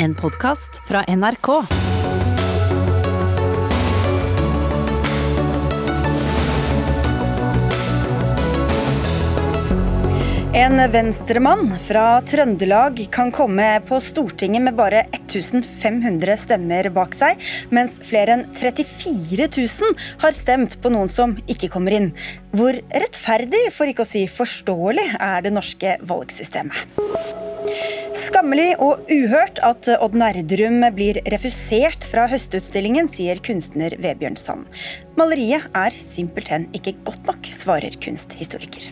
En podkast fra NRK. En venstremann fra Trøndelag kan komme på Stortinget med bare 1500 stemmer bak seg, mens flere enn 34 000 har stemt på noen som ikke kommer inn. Hvor rettferdig, for ikke å si forståelig, er det norske valgsystemet? Skammelig og uhørt at Odd Nerdrum blir refusert fra Høstutstillingen, sier kunstner Vebjørn Sand. Maleriet er simpelthen ikke godt nok, svarer kunsthistoriker.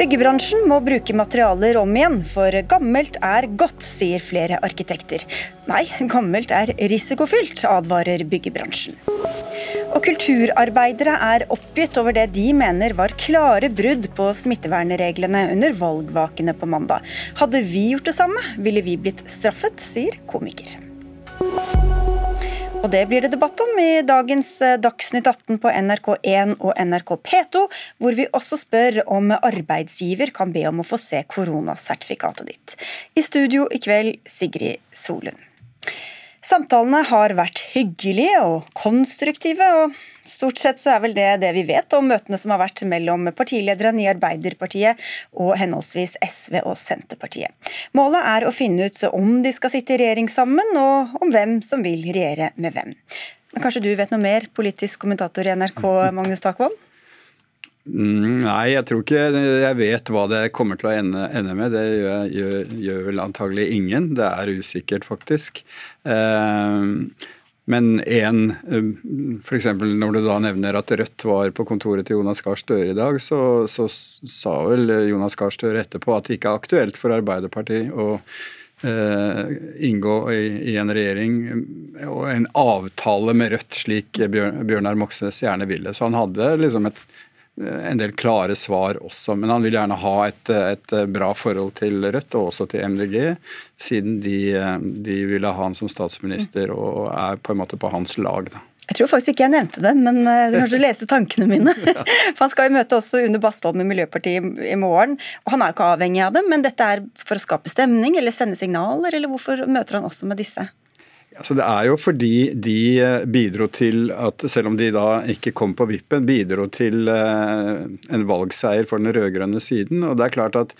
Byggebransjen må bruke materialer om igjen, for gammelt er godt, sier flere arkitekter. Nei, gammelt er risikofylt, advarer byggebransjen. Og kulturarbeidere er oppgitt over det de mener var klare brudd på smittevernreglene under valgvakene på mandag. Hadde vi gjort det samme, ville vi blitt straffet, sier komiker. Og det blir det debatt om i dagens eh, Dagsnytt 18 på NRK1 og NRK P2, hvor vi også spør om arbeidsgiver kan be om å få se koronasertifikatet ditt. I studio i kveld, Sigrid Solund. Samtalene har vært hyggelige og konstruktive, og stort sett så er vel det det vi vet om møtene som har vært mellom partilederne i Arbeiderpartiet og henholdsvis SV og Senterpartiet. Målet er å finne ut om de skal sitte i regjering sammen, og om hvem som vil regjere med hvem. Men kanskje du vet noe mer, politisk kommentator i NRK, Magnus Takvam? Mm, nei, jeg tror ikke jeg vet hva det kommer til å ende, ende med. Det gjør, gjør, gjør, vel antagelig ingen. Det er usikkert, faktisk. Eh, men én eh, F.eks. når du da nevner at Rødt var på kontoret til Jonas Gahr Støre i dag, så, så, sa vel Jonas Gahr Støre etterpå at det ikke er aktuelt for Arbeiderpartiet å eh, inngå i, en regjering og en avtale med Rødt, slik Bjørnar Moxnes gjerne ville. Så han hadde liksom et en del klare svar også. Men han vil gjerne ha et, et, bra forhold til Rødt og også til MDG, siden de, de ville ha han som statsminister og er på en måte på hans lag. da. Jeg tror faktisk ikke jeg nevnte det, men du du kanskje leste tankene mine. For Han skal jo møte også under Bastholm i Miljøpartiet i morgen. og Han er jo ikke avhengig av det, men dette er for å skape stemning eller sende signaler, eller hvorfor møter han også med disse? Altså det er jo fordi de eh, bidro til at, selv om de da ikke kom på vippen, bidro til eh, en valgseier for den rød-grønne siden. Og det er klart at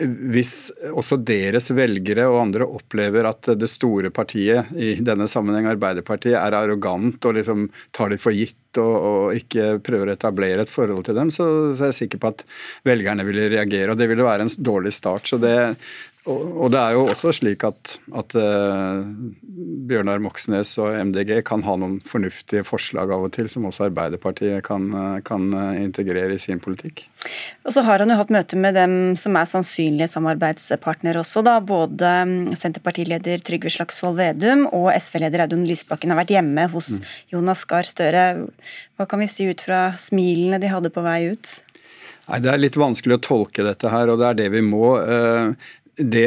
eh, hvis også deres velgere og andre opplever at det store partiet, i denne sammenheng Arbeiderpartiet, er arrogant og liksom tar det for gitt og, og ikke prøver å etablere et forhold til dem, så, så er jeg sikker på at velgerne ville reagere. Og det ville være en dårlig start. Så det, og, det er jo også slik at, at uh, Bjørnar Moxnes og MDG kan ha noen fornuftige forslag av og til, som også Arbeiderpartiet kan, kan integrere i sin politikk. Og så har han jo hatt møte med dem som er sannsynlige samarbeidspartnere også, da. Både mm, Senterpartileder Trygve Slagsvold Vedum og SV-leder Audun Lysbakken har vært hjemme hos mm. Jonas Gahr Støre. Hva kan vi si ut fra smilene de hadde på vei ut? Nei, Det er litt vanskelig å tolke dette her, og det er det vi må. Det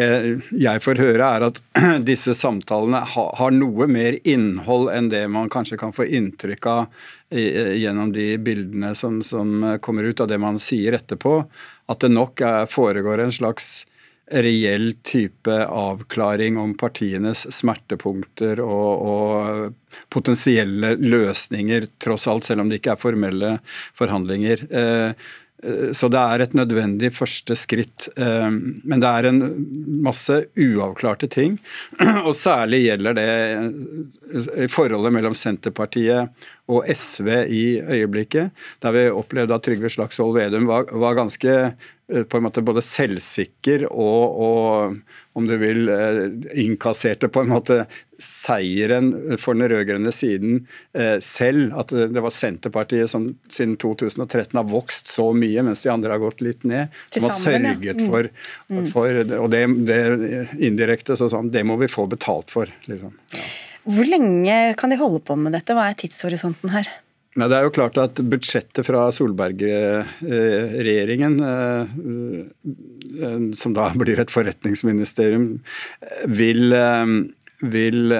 jeg får høre, er at disse samtalene har noe mer innhold enn det man kanskje kan få inntrykk av gjennom de bildene som, som kommer ut av det man sier etterpå. At det nok foregår en slags reell type avklaring om partienes smertepunkter og, og, potensielle løsninger, tross alt, selv om det ikke er formelle forhandlinger. Eh, så det er et nødvendig første skritt. Eh, men det er en masse uavklarte ting. Og særlig gjelder det i forholdet mellom Senterpartiet og SV i øyeblikket. Der vi opplevde at Trygve Slagsvold Vedum var ganske på en måte både selvsikker og, og om du vil, eh, innkasserte på en måte seieren for den rød-grønne siden eh, selv. At det var Senterpartiet som siden 2013 har vokst så mye, mens de andre har gått litt ned. Som har sørget mm. for, mm. for Og det, det indirekte så sånn, det må vi få betalt for. Liksom. Ja. Hvor lenge kan de holde på med dette? Hva er tidshorisonten her? Nei, det er jo klart at Budsjettet fra Solberg-regjeringen, eh, eh, som da blir et forretningsministerium, vil, eh, vil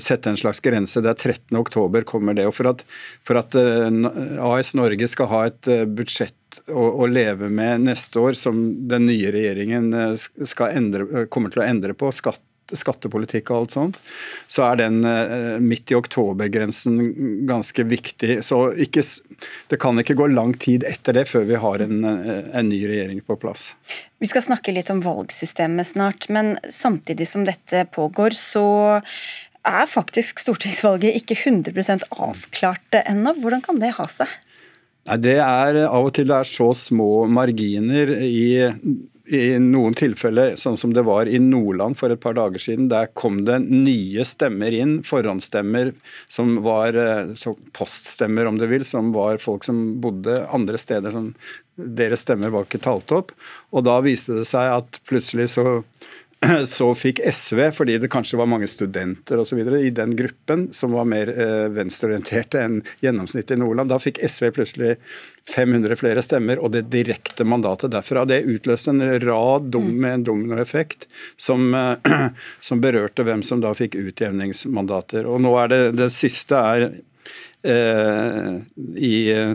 sette en slags grense. Det er 13.10 kommer det. og For at, for at AS Norge skal ha et budsjett å, å, leve med neste år, som den nye regjeringen endre, kommer til å endre på, skatt skattepolitikk og alt sånt, så er den eh, midt i oktobergrensen ganske viktig. Så ikke, det kan ikke gå lang tid etter det før vi har en, eh, en ny regjering på plass. Vi skal snakke litt om valgsystemet snart, men samtidig som dette pågår, så er faktisk stortingsvalget ikke 100 avklart ennå. Hvordan kan det ha seg? Nei, det er Av og til det er så små marginer i, i noen tilfeller, sånn som det var i Nordland for et par dager siden. Der kom det nye stemmer inn, forhåndsstemmer som var poststemmer, om du vil, som var folk som bodde andre steder. som deres stemmer var ikke talt opp. Og da viste det seg at plutselig så så fikk SV, fordi det kanskje var mange studenter videre, i den gruppen som var mer eh, venstreorienterte enn gjennomsnittet i Nordland, da fikk SV plutselig 500 flere stemmer, og det direkte mandatet derfra. Det utløste en rad dom mm. med en dominoeffekt som, som berørte hvem som da fikk utjevningsmandater. Og nå er det, det siste er I eh,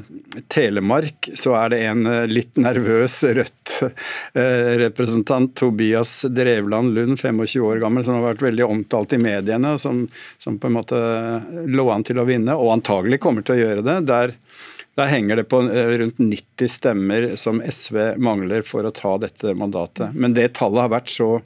Telemark så er det en eh, litt nervøs Rødt-representant, Tobias Drevland Lund, 25 år gammel, som har vært veldig omtalt i mediene, som, som på en måte lå an til å vinne, og antagelig kommer til å gjøre det. Der, der henger det på rundt 90 stemmer som SV mangler for å ta dette mandatet. Men det tallet har vært så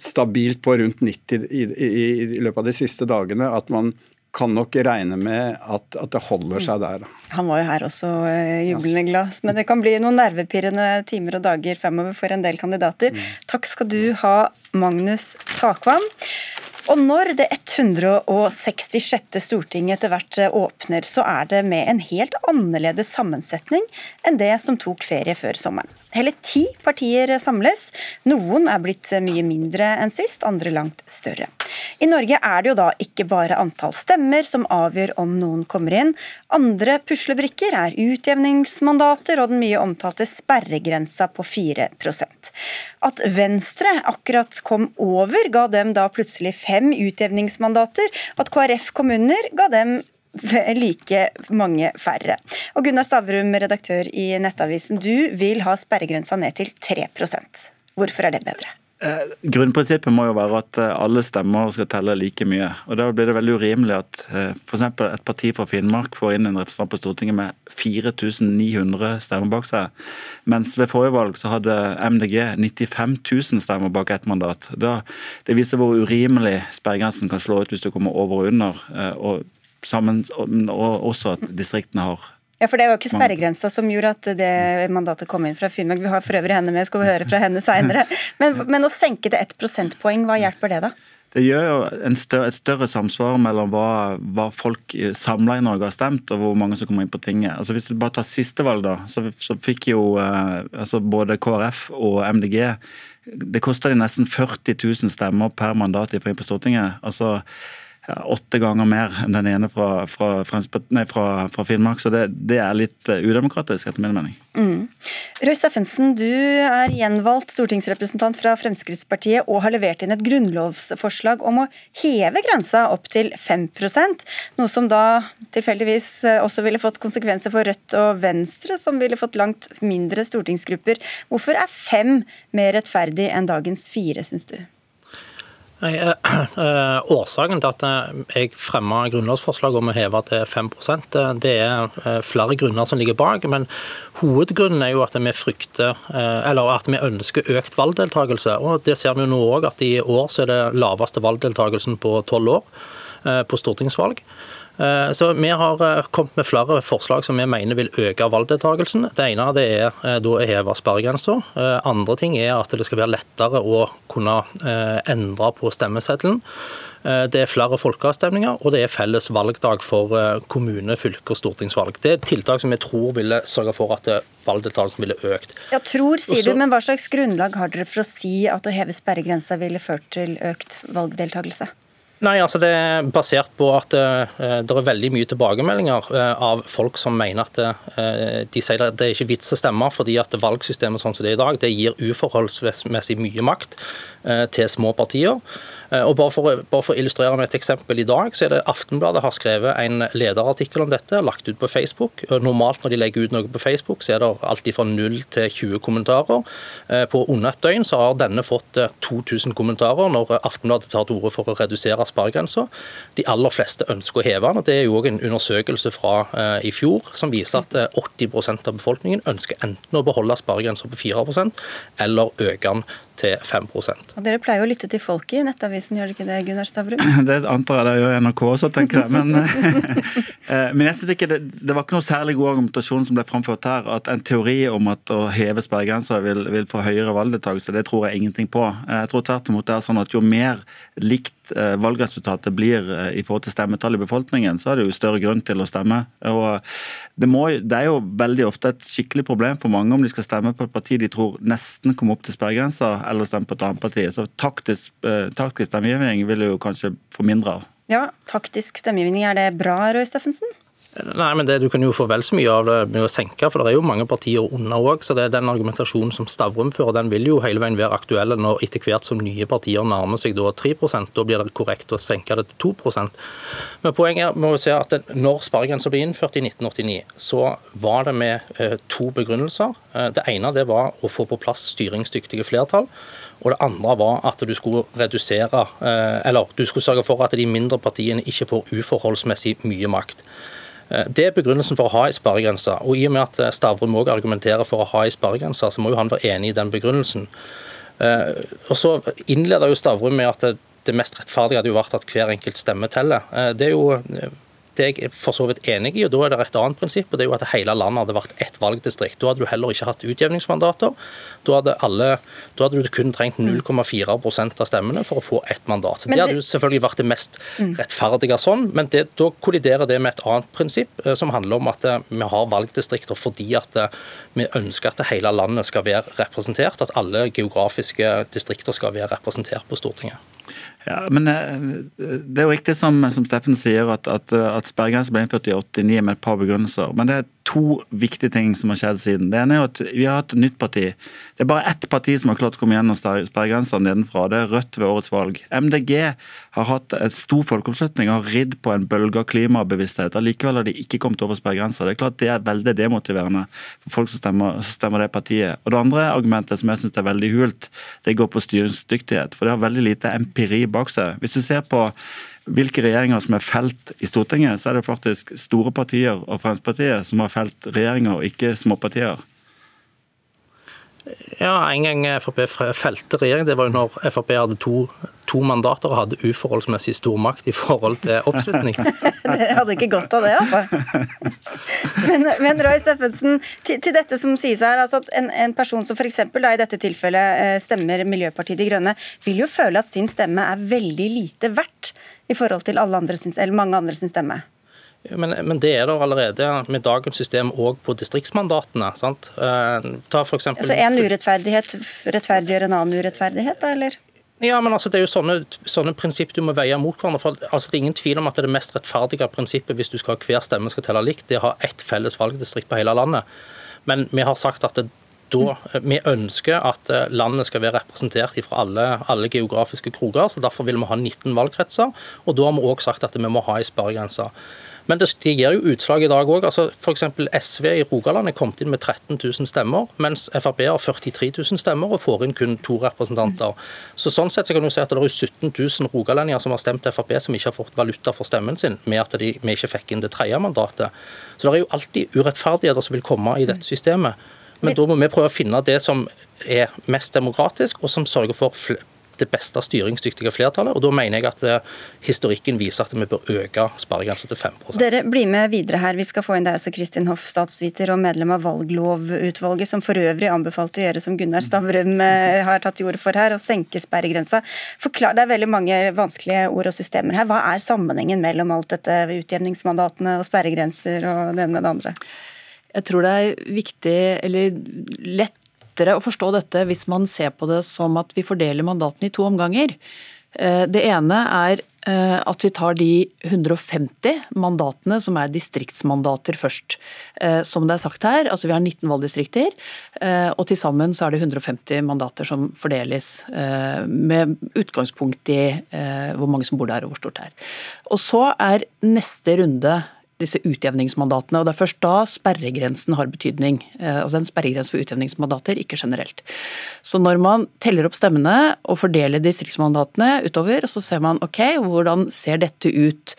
stabilt på rundt 90 i, i, i løpet av de siste dagene at man kan nok regne med at, at, det holder seg der. Han var jo her også eh, jublende glad, men det kan bli noen nervepirrende timer og dager fremover for en del kandidater. Mm. Takk skal du ha, Magnus Takvam. Og når det 166. stortinget etter hvert eh, åpner, så er det med en helt annerledes sammensetning enn det som tok ferie før sommeren. Hele ti partier samles. Noen er blitt mye mindre enn sist, andre langt større. I Norge er det jo da ikke bare antall stemmer som avgjør om noen kommer inn. Andre puslebrikker er utjevningsmandater og den mye omtalte sperregrensa på 4 At Venstre akkurat kom over, ga dem da plutselig fem utjevningsmandater. At KrF kommuner ga dem like mange færre. Og Gunnar Stavrum, redaktør i Nettavisen, du vil ha sperregrensa ned til 3% Hvorfor er det bedre? Eh, grunnprinsippet må jo være at eh, alle stemmer skal telle like mye. og Da blir det veldig urimelig at eh, f.eks. et parti fra Finnmark får inn en representant på Stortinget med 4900 stemmer bak seg, mens ved forrige valg så hadde MDG 95 000 stemmer bak ett mandat. Da, det viser hvor urimelig sperregrensen kan slå ut hvis du kommer over og under, og, sammen, og også at distriktene har ja, for Det var ikke sperregrensa som gjorde at det mandatet kom inn fra Finnmark. Vi har for øvrig henne med, skal vi høre fra henne seinere. Men, men, å senke det ett prosentpoeng, hva hjelper det da? Det gjør jo større, et større samsvar mellom hva, hva folk samla i Norge har stemt, og hvor mange som kommer inn på tinget. Altså Hvis du bare tar siste valg, da, så, så fikk jo eh, altså både KrF og MDG Det kosta de nesten 40 000 stemmer per mandat de får inn på Stortinget. altså åtte ganger mer enn den ene fra, fra, nei, fra, fra Finnmark. Så det, det, er litt uh, udemokratisk, etter min mening. Mm. Røy Steffensen, du er gjenvalgt stortingsrepresentant fra Fremskrittspartiet og har levert inn et grunnlovsforslag om å heve grensa opp til 5% noe som da tilfeldigvis eh, også ville fått konsekvenser for Rødt og Venstre, som ville fått langt mindre stortingsgrupper. Hvorfor er fem mer rettferdig enn dagens fire, syns du? Nei, øh, Årsaken til at jeg fremma grunnlovsforslag om å heve til 5% det er flere grunner som ligger bak. Men hovedgrunnen er jo at vi frykter, eller at vi ønsker økt valgdeltakelse. Og det ser vi jo nå òg, at i år så er det laveste valgdeltakelsen på tolv år på stortingsvalg. Eh, så Vi har eh, kommet med flere forslag som vi mener vil øke valgdeltakelsen. Det ene det er eh, da å heve sperregrensa. Andre ting er at det skal være lettere å kunne endre på stemmeseddelen. Det er flere folkeavstemninger, og det er felles valgdag for kommune-, fylke- og stortingsvalg. Det er tiltak som vi tror ville sørge for at valgdeltakelsen ville økt. Ja, Tror, sier Også, du, men hva slags grunnlag har dere for å si at å heve sperregrensa ville ført til økt valgdeltakelse? Nei, altså Det er basert på at uh, det er veldig mye tilbakemeldinger uh, av folk som mener at uh, de sier at det er ikke vits å stemme fordi at valgsystemet sånn som det er i dag, det gir uforholdsmessig mye makt til små partier. Eh, og bare for, bare for, å illustrere med et eksempel i dag, så er det Aftenbladet har skrevet en lederartikkel om dette, lagt ut på Facebook. Normalt når de legger ut noe på Facebook, så er det alltid fra 0 til 20 kommentarer. Eh, på under et døgn så har denne fått 2000 eh, kommentarer når Aftenbladet tar til orde for å redusere sparegrensa. De aller fleste ønsker å heve den. og Det er jo òg en undersøkelse fra i fjor som viser at 80% av befolkningen ønsker enten å beholde sparegrensa på 4% eller øke den til 5 Og Dere pleier jo å lytte til folket i Nettavisen, gjør dere ikke det, Gunnar Stavrum? Det antar jeg det gjør NRK også, tenker jeg. Men, eh, men jeg synes ikke det, det, var ikke noe særlig god argumentasjon som ble framført her. At en teori om at å heve sperregrenser vil, vil, få høyere valgdeltakelse, det tror jeg ingenting på. Jeg tror tvert imot det er sånn at jo mer likt eh, valgresultatet blir eh, i forhold til stemmetall i befolkningen, så er det jo større grunn til å stemme. Og det, må, det er jo veldig ofte et skikkelig problem for mange om de skal stemme på et parti de tror nesten kommer opp til sperregrensa eller stemme på et annet parti. Så taktisk, eh, taktisk stemmegivning vil jo kanskje få mindre av. Ja, taktisk stemmegivning, er det bra, Røe Steffensen? Nei, men det, Du kan jo få vel så mye av det med å senke, for det er jo mange partier under òg. Så det er den argumentasjonen som Stavrum fører, den vil jo hele veien være aktuell når etter hvert som nye partier nærmer seg da 3% Da blir det korrekt å senke det til 2% Men poenget må vi se at når sparegrensa ble innført i 1989, så var det med eh, to begrunnelser. Eh, det ene det var å få på plass styringsdyktige flertall. Og det andre var at du skulle redusere, eh, eller du skulle sørge for at de mindre partiene ikke får uforholdsmessig mye makt. Eh, det er begrunnelsen for å ha en sperregrense. Og i og med at eh, Stavrum òg argumenterer for å ha en sperregrense, så må jo han være enig i den begrunnelsen. Eh, og så innleder jo Stavrum med at det mest rettferdige hadde jo vært at hver enkelt stemme teller. Det er jo det er jeg for så vidt enig i, og da er det et annet prinsipp. og det er jo At hele landet hadde vært ett valgdistrikt. Da hadde du heller ikke hatt utjevningsmandater. Da hadde, alle, da hadde du kun trengt 0,4% av stemmene for å få ett mandat. Det, det hadde jo selvfølgelig vært det mest mm. rettferdige sånn, men det, da kolliderer det med et annet prinsipp, eh, som handler om at eh, vi har valgdistrikter fordi at eh, vi ønsker at hele landet skal være representert, at alle geografiske distrikter skal være representert på Stortinget. Ja, men Det er jo riktig som, som Steffen sier, at, at, at sperregrensen ble innført i 89 med et par begrunnelser. Men det er to viktige ting som har skjedd siden. Det ene er at vi har hatt nytt parti. Det er bare ett parti som har klart å komme gjennom sperregrensa nedenfra. Det er Rødt ved årets valg. MDG har hatt en stor folkeoppslutning og har ridd på en bølge av klimabevissthet. Allikevel har de ikke kommet over sperregrensa. Det er klart det er veldig demotiverende for folk som stemmer, som stemmer det partiet. Og Det andre argumentet som jeg syns er veldig hult, det går på styringsdyktighet. For det har veldig lite empiri bak seg. Hvis du ser på hvilke regjeringer som er felt i Stortinget, så er det faktisk store partier og Fremskrittspartiet som har felt regjeringer, og ikke småpartier. Ja, En gang Frp felte regjering, det var jo når Frp hadde to, to, mandater og hadde uforholdsmessig stor makt i forhold til oppslutning. Dere hadde ikke godt av det, altså. Men, men Roy Steffensen, til, til, dette som sies her, altså at en, en person som f.eks. i dette tilfellet eh, stemmer Miljøpartiet De Grønne, vil jo føle at sin stemme er veldig lite verdt i forhold til alle andre sin, eller mange andre sin stemme. Men, men, det er det allerede med dagens system òg på distriktsmandatene. sant? Eh, ta for eksempel... Så en urettferdighet rettferdiggjør en annen urettferdighet, da, eller? Ja, men altså, Det er jo sånne, sånne prinsipp du må veie mot hverandre. For, altså, det er ingen tvil om at det, er det mest rettferdige prinsippet hvis du skal ha hver stemme skal telle likt, det er å ha ett felles valgdistrikt på hele landet. Men vi har sagt at det, da, vi ønsker at eh, landet skal være representert fra alle, alle, geografiske kroker. så Derfor vil vi ha 19 valgkretser. og Da har vi òg sagt at vi må ha en sperregrense. Men det, de gir jo utslag i dag òg. Altså, F.eks. SV i Rogaland er kommet inn med 13 000 stemmer, mens Frp har 43 000 stemmer og får inn kun to representanter. Så sånn sett så kan du si at det er 17 000 rogalendinger som har stemt Frp, som ikke har fått valuta for stemmen sin, med at de, vi ikke fikk inn det tredje mandatet. Så det er jo alltid urettferdigheter som vil komme i dette systemet. Men da må vi prøve å finne det som er mest demokratisk, og som sørger for det beste styringsdyktige flertallet. og Da mener jeg at eh, historikken viser at vi bør øke sparegrensa til 5% Dere blir med videre her. Vi skal få inn deg også, Kristin Hoff, statsviter og medlem av valglovutvalget, som for øvrig anbefalte å gjøre som Gunnar Stavrum eh, har tatt til orde for her, å senke sperregrensa. Forklar, Det er veldig mange vanskelige ord og systemer her. Hva er sammenhengen mellom alt dette, utjevningsmandatene og sperregrenser og det ene med det andre? Jeg tror det er viktig, eller lett lettere å forstå dette hvis man ser på det som at vi fordeler mandatene i to omganger. Det ene er at vi tar de 150 mandatene som er distriktsmandater først. Som det er sagt her, altså vi har 19 valgdistrikter, og til sammen så er det 150 mandater som fordeles med utgangspunkt i hvor mange som bor der og hvor stort det er. Og så er neste runde disse utjevningsmandatene. og Det er først da sperregrensen har betydning. Eh, altså en sperregrense for utjevningsmandater, ikke generelt. Så når man teller opp stemmene og fordeler distriktsmandatene utover, så ser man ok, hvordan ser dette ut?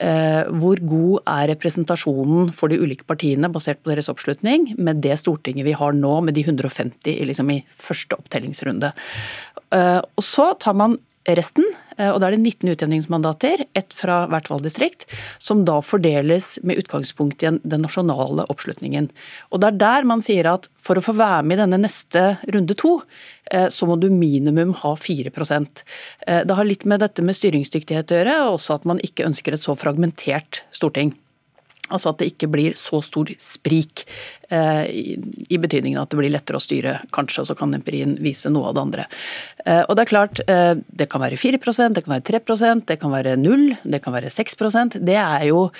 Eh, hvor god er representasjonen for de ulike partiene basert på deres oppslutning med det Stortinget vi har nå, med de 150 liksom i første opptellingsrunde? Eh, og så tar man resten, eh, og da er det 19 utjevningsmandater, ett fra hvert valgdistrikt, som da fordeles med utgangspunkt i den nasjonale oppslutningen. Og Det er der man sier at for å få være med i denne neste runde to, eh, så må du minimum ha 4 eh, Det har litt med dette med styringsdyktighet å gjøre, og også at man ikke ønsker et så fragmentert storting. Altså at det ikke blir så stor sprik, i betydningen at det blir lettere å styre, kanskje, og så kan empirien vise noe av det andre. Eh, og Det er klart, eh, det kan være 4% det kan være 3% det kan være 0 det kan være 6% Det er jo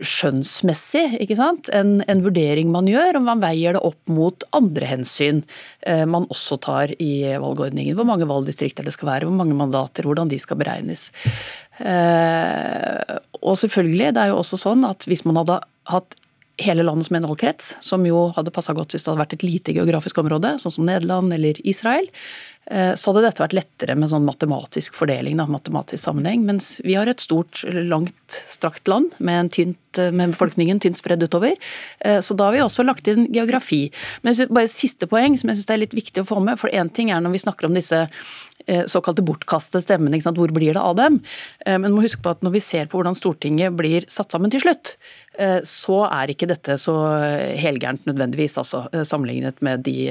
skjønnsmessig ikke sant? En, en vurdering man gjør, om man veier det opp mot andre hensyn man også tar i valgordningen. Hvor mange valgdistrikter det skal være, hvor mange mandater, hvordan de skal beregnes. Og selvfølgelig, det er jo også sånn at hvis man hadde hatt hele landet som en valgkrets, som jo hadde passa godt hvis det hadde vært et lite geografisk område, sånn som Nederland eller Israel, Eh, så hadde dette vært lettere med sånn matematisk fordeling, da, matematisk sammenheng. Mens vi har et stort, langt, strakt land med, tynt, med befolkningen tynt spredd utover. Eh, så da har vi også lagt inn geografi. Men bare siste poeng som jeg syns er litt viktig å få med. For én ting er når vi snakker om disse eh, såkalte bortkastede stemmene, hvor blir det av dem? Men må huske på at når vi ser på hvordan Stortinget blir satt sammen til slutt, så er ikke dette så helgærent nødvendigvis, altså, sammenlignet med de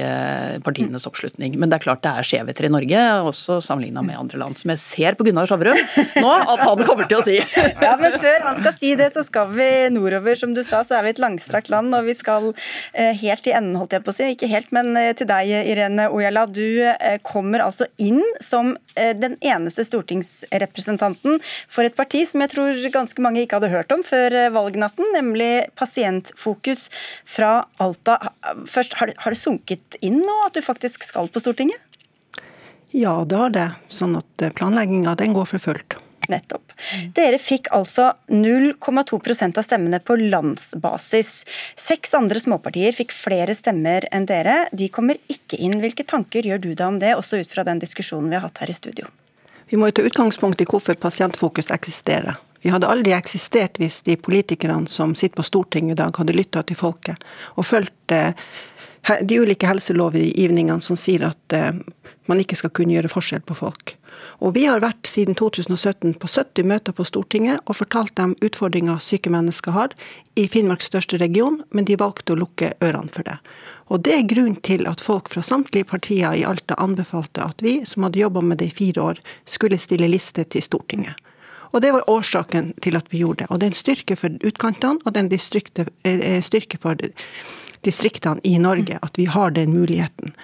partienes oppslutning. Men det er klart det er skjevheter i Norge, også sammenligna med andre land. Som jeg ser på Gunnar Sjavrum nå at han kommer til å si. Ja, men før han skal si det, så skal vi nordover. Som du sa, så er vi et langstrakt land, og vi skal eh, helt til enden, holdt jeg på å si. Ikke helt, men eh, til deg, Irene Ojala. Du eh, kommer altså inn som den eneste stortingsrepresentanten for et parti som jeg tror ganske mange ikke hadde hørt om før valgnatten, nemlig Pasientfokus fra Alta. Først, har det sunket inn nå at du faktisk skal på Stortinget? Ja, det har det. Sånn at eh, planlegginga den går for fullt. Nettopp. Dere fikk altså 0,2% av stemmene på landsbasis. Seks andre småpartier fikk flere stemmer enn dere. De kommer ikke inn. Hvilke tanker gjør du deg om det, også ut fra den diskusjonen vi har hatt her i studio? Vi må jo ta utgangspunkt i hvorfor Pasientfokus eksisterer. Vi hadde aldri eksistert hvis de politikerne som sitter på Stortinget i dag, hadde lytta til folket og fulgt eh, de ulike helselovgivningene som sier at eh, man ikke skal kunne gjøre forskjell på folk. Og Vi har vært siden 2017 på 70 møter på Stortinget og fortalt dem utfordringer syke mennesker har i Finnmarks største region, men de valgte å lukke ørene for det. Og Det er grunnen til at folk fra samtlige partier i Alta anbefalte at vi, som hadde jobba med det i fire år, skulle stille liste til Stortinget. Og Det var årsaken til at vi gjorde det. Og Det er en styrke for utkantene, og det er en styrke for distriktene i Norge at vi har den muligheten.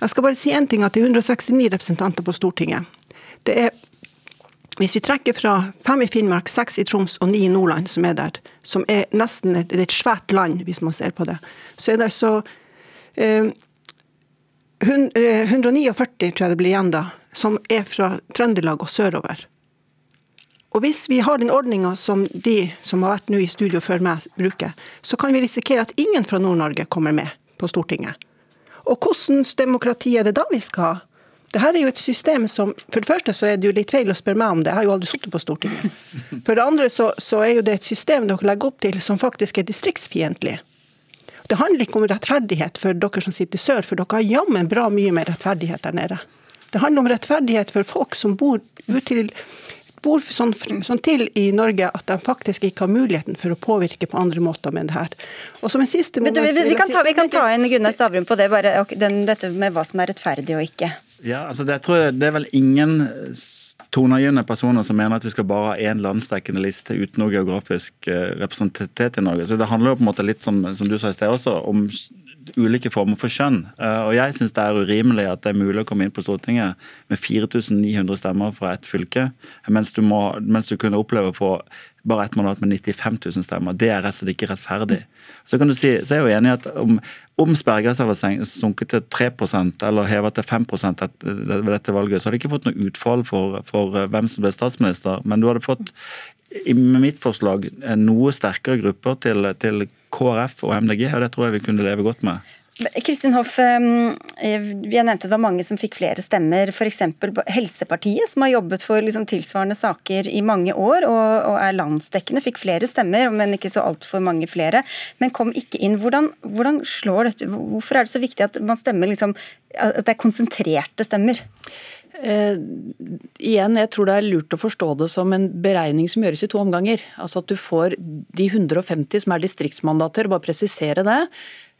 Jeg skal bare si en ting, at det er 169 representanter på Stortinget. Det er hvis vi trekker fra fem i Finnmark, seks i Troms og ni i Nordland, som er der, som er nesten et, et svært land, hvis man ser på det, så er det så eh, 149, eh, tror jeg det blir igjen da, som er fra Trøndelag og sørover. Og Hvis vi har den ordninga som de som har vært nå i studio før meg, bruker, så kan vi risikere at ingen fra Nord-Norge kommer med på Stortinget. Og hvordan demokrati er det da vi skal ha? Dette er jo et system som For det første så er det jo litt feil å spørre meg om det, jeg har jo aldri sittet på Stortinget. For det andre så, så, er jo det et system dere legger opp til som faktisk er distriktsfiendtlig. Det handler ikke om rettferdighet for dere som sitter sør, for dere har jammen bra mye mer rettferdighet der nede. Det handler om rettferdighet for folk som bor util bor sånn, sånn, til i Norge at de faktisk ikke har muligheten for å påvirke på andre måter med det her. Og som en siste moment, vi, vi, kan ta, vi, kan ta, inn Gunnar Stavrum på det, bare, den, dette med hva som er rettferdig og ikke. Ja, altså det, jeg tror det er vel ingen toneangivende personer som mener at vi skal bare ha én landsdekkende liste uten noe geografisk eh, representativitet i Norge. Så Det handler jo på en måte litt som, som du sa i sted også, om ulike former for skjønn. Eh, og Jeg syns det er urimelig at det er mulig å komme inn på Stortinget med 4900 stemmer fra ett fylke, mens du, må, mens du kunne oppleve å få bare ett mandat med 95 000 stemmer. Det er rett og slett ikke rettferdig. Så kan du si, så er jeg jo enig i at om, om sperregrensen hadde sunket til 3% eller hevet til 5% ved dette valget, så hadde du ikke fått noe utfall for, for hvem som ble statsminister. Men du hadde fått med mitt forslag noe sterkere grupper til, til KrF og MDG, og det tror jeg vi kunne leve godt med. Kristin Hoff, ehm, jeg nevnte det var mange som fikk flere stemmer. F.eks. Helsepartiet, som har jobbet for liksom tilsvarende saker i mange år og, og er landsdekkende, fikk flere stemmer, men ikke så altfor mange flere. Men kom ikke inn. Hvordan, hvordan, slår dette Hvorfor er det så viktig at man stemmer liksom, at det er konsentrerte stemmer? Eh, igjen, jeg tror det er lurt å forstå det som en beregning som gjøres i to omganger. Altså At du får de 150 som er distriktsmandater, bare presisere det.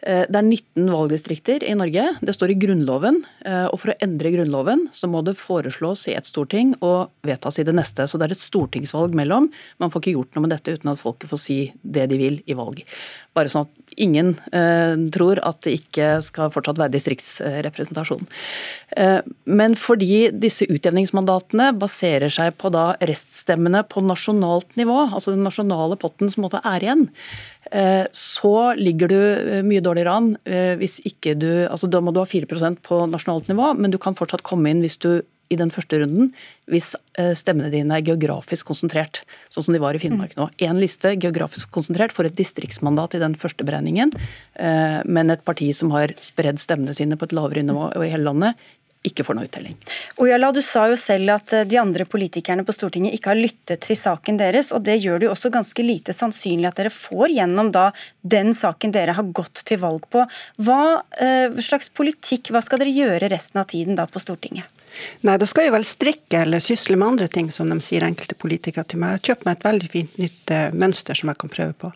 Eh, det er 19 valgdistrikter i Norge. Det står i Grunnloven. Eh, og For å endre Grunnloven så må det foreslås i ett storting og vedtas i det neste. Så det er et stortingsvalg mellom. Man får ikke gjort noe med dette uten at folket får si det de vil i valg. Bare sånn at ingen eh, tror at det ikke skal fortsatt være distriktsrepresentasjon. Eh, men fordi disse utjevningsmandatene baserer seg på da reststemmene på nasjonalt nivå, altså den nasjonale potten som måtte er igjen, så ligger du eh, mye dårligere an eh, hvis ikke du altså Da må du ha 4% på nasjonalt nivå, men du kan fortsatt komme inn hvis du i den første runden hvis stemmene dine er geografisk konsentrert, sånn som de var i Finnmark nå. Én liste geografisk konsentrert får et distriktsmandat i den første beregningen, men et parti som har spredd stemmene sine på et lavere nivå i hele landet, ikke får noe uttelling. Ojala, du sa jo selv at eh, de andre politikerne på Stortinget ikke har lyttet til saken deres, og det gjør det jo også ganske lite sannsynlig at dere får gjennom da den saken dere har gått til valg på. Hva eh, slags politikk, hva skal dere gjøre resten av tiden da på Stortinget? Nei, da skal jeg vel strikke eller sysle med andre ting, som de sier enkelte politikere til meg. Jeg meg et veldig fint nytt uh, mønster som jeg kan prøve på.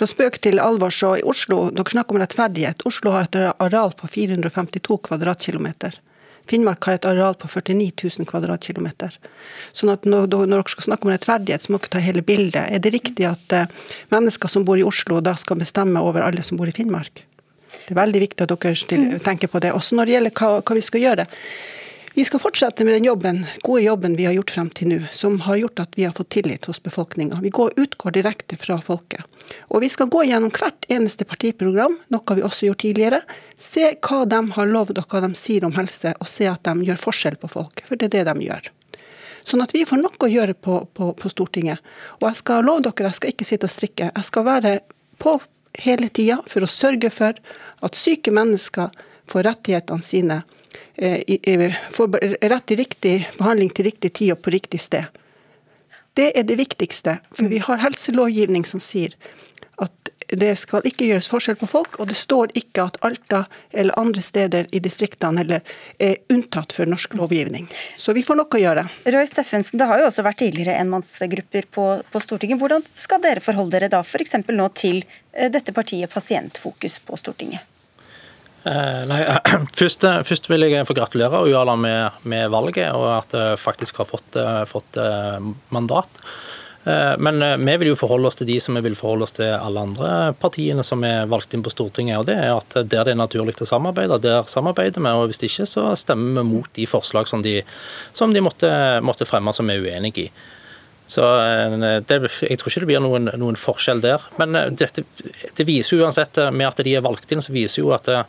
Fra spøk til alvor, så i Oslo, dere snakker om rettferdighet. Oslo har et areal på 452 kvadratkilometer. Finnmark har et areal på 49 000 kvadratkilometer. Sånn at når, når, dere skal snakke om rettferdighet, så må dere ta hele bildet. Er det riktig at uh, mennesker som bor i Oslo, da skal bestemme over alle som bor i Finnmark? Det er veldig viktig at dere tenker på det. Også når det gjelder hva, hva vi skal gjøre. Vi skal fortsette med den jobben, gode jobben vi har gjort frem til nå, som har gjort at vi har fått tillit hos befolkninga. Vi går, utgår direkte fra folket. Og vi skal gå gjennom hvert eneste partiprogram, noe vi også gjort tidligere. Se hva de har lovd og hva de sier om helse, og se at de gjør forskjell på folk. For det er det de gjør. Sånn at vi får noe å gjøre på, på, på Stortinget. Og jeg skal love dere, jeg skal ikke sitte og strikke. Jeg skal være på hele tida for å sørge for at syke mennesker får rettighetene sine får rett til riktig behandling til riktig tid og på riktig sted. Det er det viktigste. For vi har helselovgivning som sier at det skal ikke gjøres forskjell på folk, og det står ikke at Alta eller andre steder i distriktene er unntatt for norsk lovgivning. Så vi får nok å gjøre. Roy Steffensen, det har jo også vært tidligere enmannsgrupper på, på Stortinget. Hvordan skal dere forholde dere da f.eks. nå til eh, dette partiet Pasientfokus på Stortinget? Eh, nei, først, eh, først, vil jeg få gratulere Ujala med, med valget og at jeg faktisk har fått, eh, fått mandat. Men vi vil jo forholde oss til de som vi vil forholde oss til alle andre partiene som er valgt inn på Stortinget. og det er at Der det er naturlig å samarbeide, der samarbeider vi. og Hvis ikke, så stemmer vi mot de forslag som de, som de måtte, måtte, fremme som vi er uenige i. Så det, Jeg tror ikke det blir noen, noen forskjell der. Men dette, det viser uansett, med at de er valgt inn, så viser jo at det,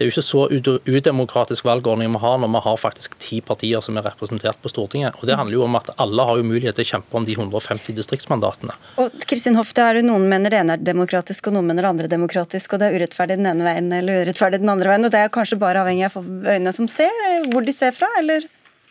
det er jo ikke så udemokratisk valgordning vi har når vi har faktisk ti partier som er representert på Stortinget. Og Det handler jo om at alle har jo mulighet til å kjempe om de 150 distriktsmandatene. Og Kristin Hoff, det er jo Noen mener det ene er demokratisk, og noen mener det andre er demokratisk. og Det er urettferdig den ene veien eller urettferdig den andre veien. og Det er kanskje bare avhengig av øynene som ser, hvor de ser fra, eller?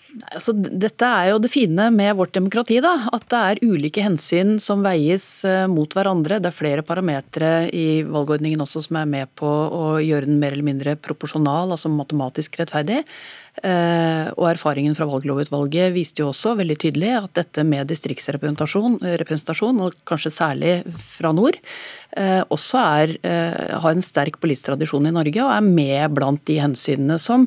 Altså, dette er jo det fine med vårt demokrati. da, At det er ulike hensyn som veies eh, mot hverandre. Det er flere parametere i valgordningen også som er med på å gjøre den mer eller mindre proporsjonal, altså matematisk rettferdig. Eh, og erfaringen fra valglovutvalget viste jo også veldig tydelig at dette med distriktsrepresentasjon, representasjon, og kanskje særlig fra nord, eh, også er, har en sterk politisk tradisjon i Norge og er med blant de hensynene som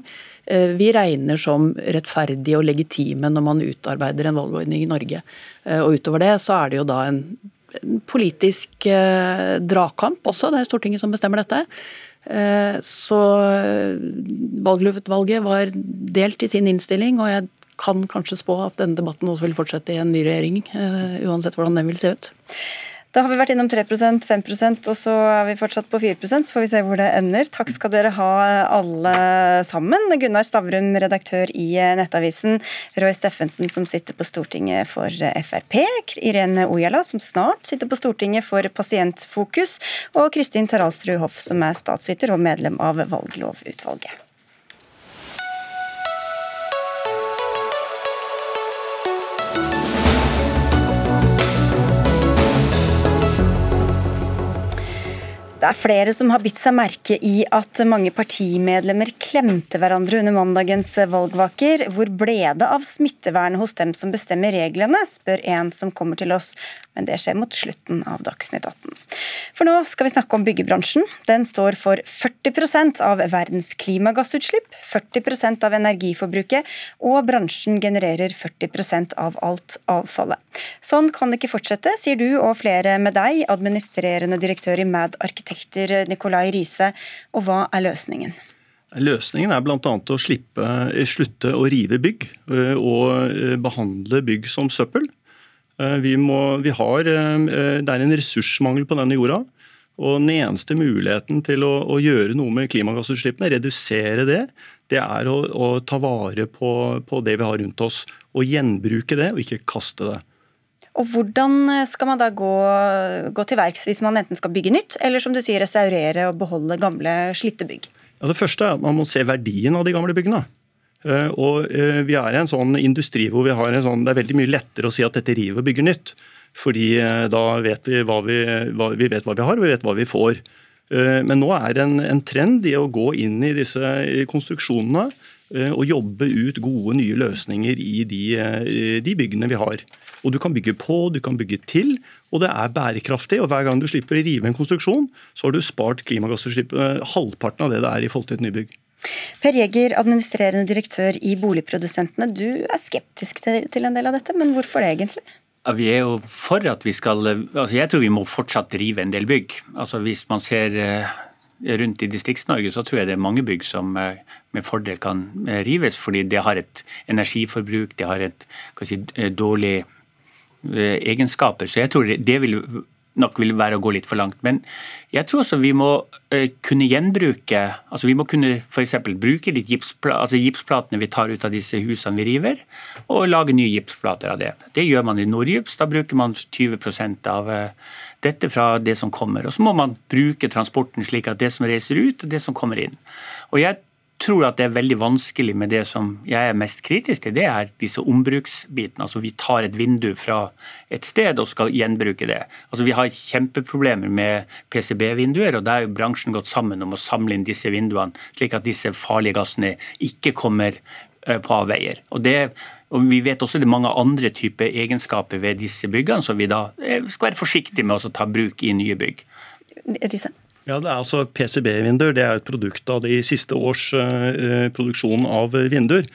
vi regner som rettferdige og legitime når man utarbeider en valgordning i Norge. Eh, og Utover det så er det jo da en, politisk eh, dragkamp også, det er Stortinget som bestemmer dette. Så valglovutvalget var delt i sin innstilling, og jeg kan kanskje spå at denne debatten også vil fortsette i en ny regjering, uansett hvordan den vil se ut. Da har vi vært innom 3% 5% og så er vi fortsatt på 4% så får vi se hvor det ender. Takk skal dere ha alle sammen. Gunnar Stavrum, redaktør i Nettavisen. Roy Steffensen, som sitter på Stortinget for Frp. Irene Ojala, som snart sitter på Stortinget for Pasientfokus. Og Kristin Taralsrud Hoff, som er statsviter og medlem av valglovutvalget. Det er flere som har bitt seg merke i at mange partimedlemmer klemte hverandre under mandagens valgvaker. Hvor ble det av smittevernet hos dem som bestemmer reglene, spør en som kommer til oss men det skjer mot slutten av Dagsnytt 18. For nå skal vi snakke om byggebransjen. Den står for 40% av verdens klimagassutslipp, 40% av energiforbruket, og bransjen genererer 40% av alt avfallet. Sånn kan det ikke fortsette, sier du og flere med deg, administrerende direktør i Mad Arkitekter Nikolai Riise. Og hva er løsningen? Løsningen er bl.a. å slippe, slutte å rive bygg og eh, behandle bygg som søppel. Eh, vi, må, vi har, eh, det er en ressursmangel på denne jorda. Og Den eneste muligheten til å, å gjøre noe med klimagassutslippene, redusere det, det er å, å ta vare på, på, det vi har rundt oss. Og gjenbruke det, og ikke kaste det. Og Hvordan skal man da gå, gå til verks hvis man enten skal bygge nytt, eller som du sier, restaurere og beholde gamle, slitte bygg? Ja, det første er at Man må se verdien av de gamle byggene. Eh, og eh, Vi er i en sånn industri hvor vi har en sånn, det er veldig mye lettere å si at dette river og bygger nytt. Fordi eh, da vet vi hva vi, hva, vi vet hva vi har, og vi vet hva vi får. Men nå er det en, en trend i å gå inn i disse konstruksjonene og jobbe ut gode, nye løsninger i de, de byggene vi har. Og Du kan bygge på, du kan bygge til, og det er bærekraftig. og Hver gang du slipper å rive en konstruksjon, så har du spart klimagassutslippet halvparten av det det er i forhold til et nybygg. Per Jeger, administrerende direktør i Boligprodusentene. Du er skeptisk til en del av dette, men hvorfor det egentlig? Vi er jo for at vi skal altså Jeg tror vi må fortsatt drive en del bygg. Altså Hvis man ser eh, rundt i Distrikts-Norge, så tror jeg det er mange bygg som eh, med fordel kan eh, rives, fordi det har et energiforbruk, det har et si, dårlig egenskaper. Så jeg tror det vil nok vil være å gå litt for langt. Men jeg tror også vi må uh, kunne gjenbruke altså Vi må kunne f.eks. bruke litt gipspla, altså gipsplatene vi tar ut av disse husene vi river, og lage nye gipsplater av det. Det gjør man i Nordgips. Da bruker man 20 av uh, dette fra det som kommer. Og så må man bruke transporten slik at det som reiser ut, og det som kommer inn. Og jeg tror at det er veldig vanskelig med det som jeg er mest kritisk til, det er disse ombruksbitene. Altså vi tar et vindu fra et sted og skal gjenbruke det. Altså Vi har kjempeproblemer med PCB-vinduer, og der er jo bransjen gått sammen om å samle inn disse vinduene, slik at disse farlige gassene ikke kommer eh, på avveier. Og det og Vi vet også det er mange andre typer egenskaper ved disse byggene, som vi da eh, skal være forsiktige med å ta bruk i nye bygg. Risen. Ja, det er altså PCB-vinduer det er et produkt av de siste års uh, produksjon av vinduer.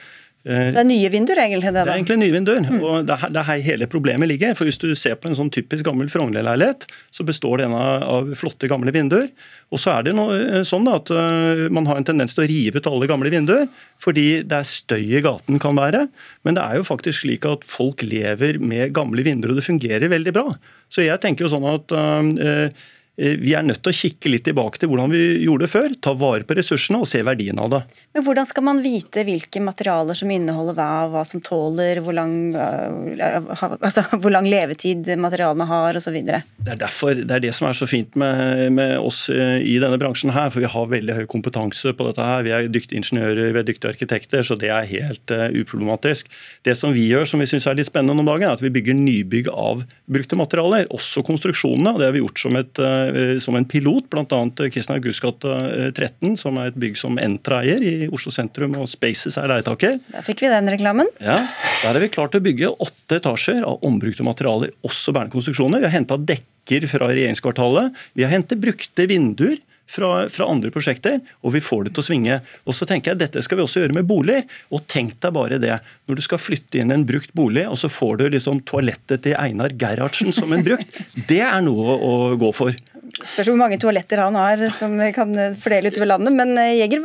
Uh, det er nye vinduer, egentlig? Det, da. det er egentlig nye vinduer. Mm. og det er, det er, her hele problemet ligger. for Hvis du ser på en sånn typisk gammel Frogner-leilighet, så består den av, flotte, gamle vinduer. Og så er det noe, eh, sånn da, at uh, man har en tendens til å rive ut alle gamle vinduer, fordi det er støy i gaten kan være. Men det er jo faktisk slik at folk lever med gamle vinduer, og det fungerer veldig bra. Så jeg tenker jo sånn at Eh, vi er nødt til å kikke litt tilbake til hvordan vi gjorde det før. Ta vare på ressursene og se verdien av det. Men Hvordan skal man vite hvilke materialer som inneholder hva, hva som tåler, hvor lang, øh, altså, hvor lang levetid materialene har osv.? Det er derfor, det er det som er så fint med, med, oss eh, i denne bransjen her. For vi har veldig høy kompetanse på dette her. Vi er dyktige ingeniører, vi er dyktige arkitekter, så det er helt uh, uproblematisk. Det som vi gjør som vi syns er litt spennende om dagen, er at vi bygger nybygg av brukte materialer. Også konstruksjonene. og Det har vi gjort som et uh, Eh, som en pilot, bl.a. Kristian Augustgata 13, som er et bygg som Entra eier i Oslo sentrum, og Spaces er leietaker. Der fikk vi den reklamen. Ja, Der er vi klart å bygge åtte etasjer av ombrukte materialer, også bærende konstruksjoner. Vi har henta dekker fra regjeringskvartalet. Vi har hentet brukte vinduer fra, fra, andre prosjekter, og vi får det til å svinge. Og så tenker jeg Dette skal vi også gjøre med boliger. Og tenk deg bare det. Når du skal flytte inn en brukt bolig, og så får du liksom toalettet til Einar Gerhardsen som en brukt. Det er noe å gå for. Spørs hvor mange toaletter han har som kan fordele utover landet. Men Jeger,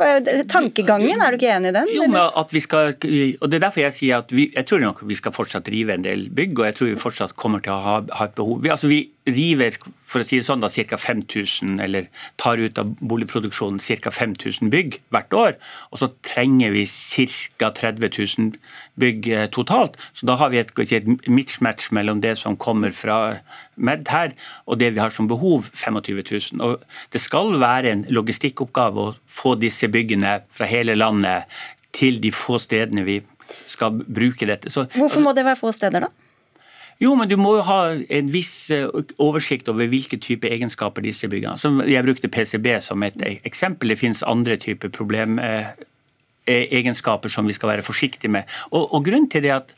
tankegangen, er du ikke enig i den? Jo, men at vi skal, og Det er derfor jeg sier at vi, jeg tror nok vi skal fortsatt rive en del bygg, og jeg tror vi fortsatt kommer til å ha, ha et behov. Vi, altså vi river for å si det sånn da, ca. 5000, eller tar ut av boligproduksjonen ca. 5000 bygg hvert år. Og så trenger vi ca. 30 000 bygg eh, totalt. Så da har vi et, et mismatch mellom det som kommer fra Med her, og det vi har som behov, 25 000. Og det skal være en logistikkoppgave å få disse byggene fra hele landet til de få stedene vi skal bruke dette. Så, Hvorfor må det være få steder, da? Jo, men du må jo ha en viss eh, oversikt over hvilke type egenskaper disse byggene har. Jeg brukte PCB som et eksempel. Det finnes andre typer problemegenskaper som vi skal være forsiktige med. Og, og grunnen til det er at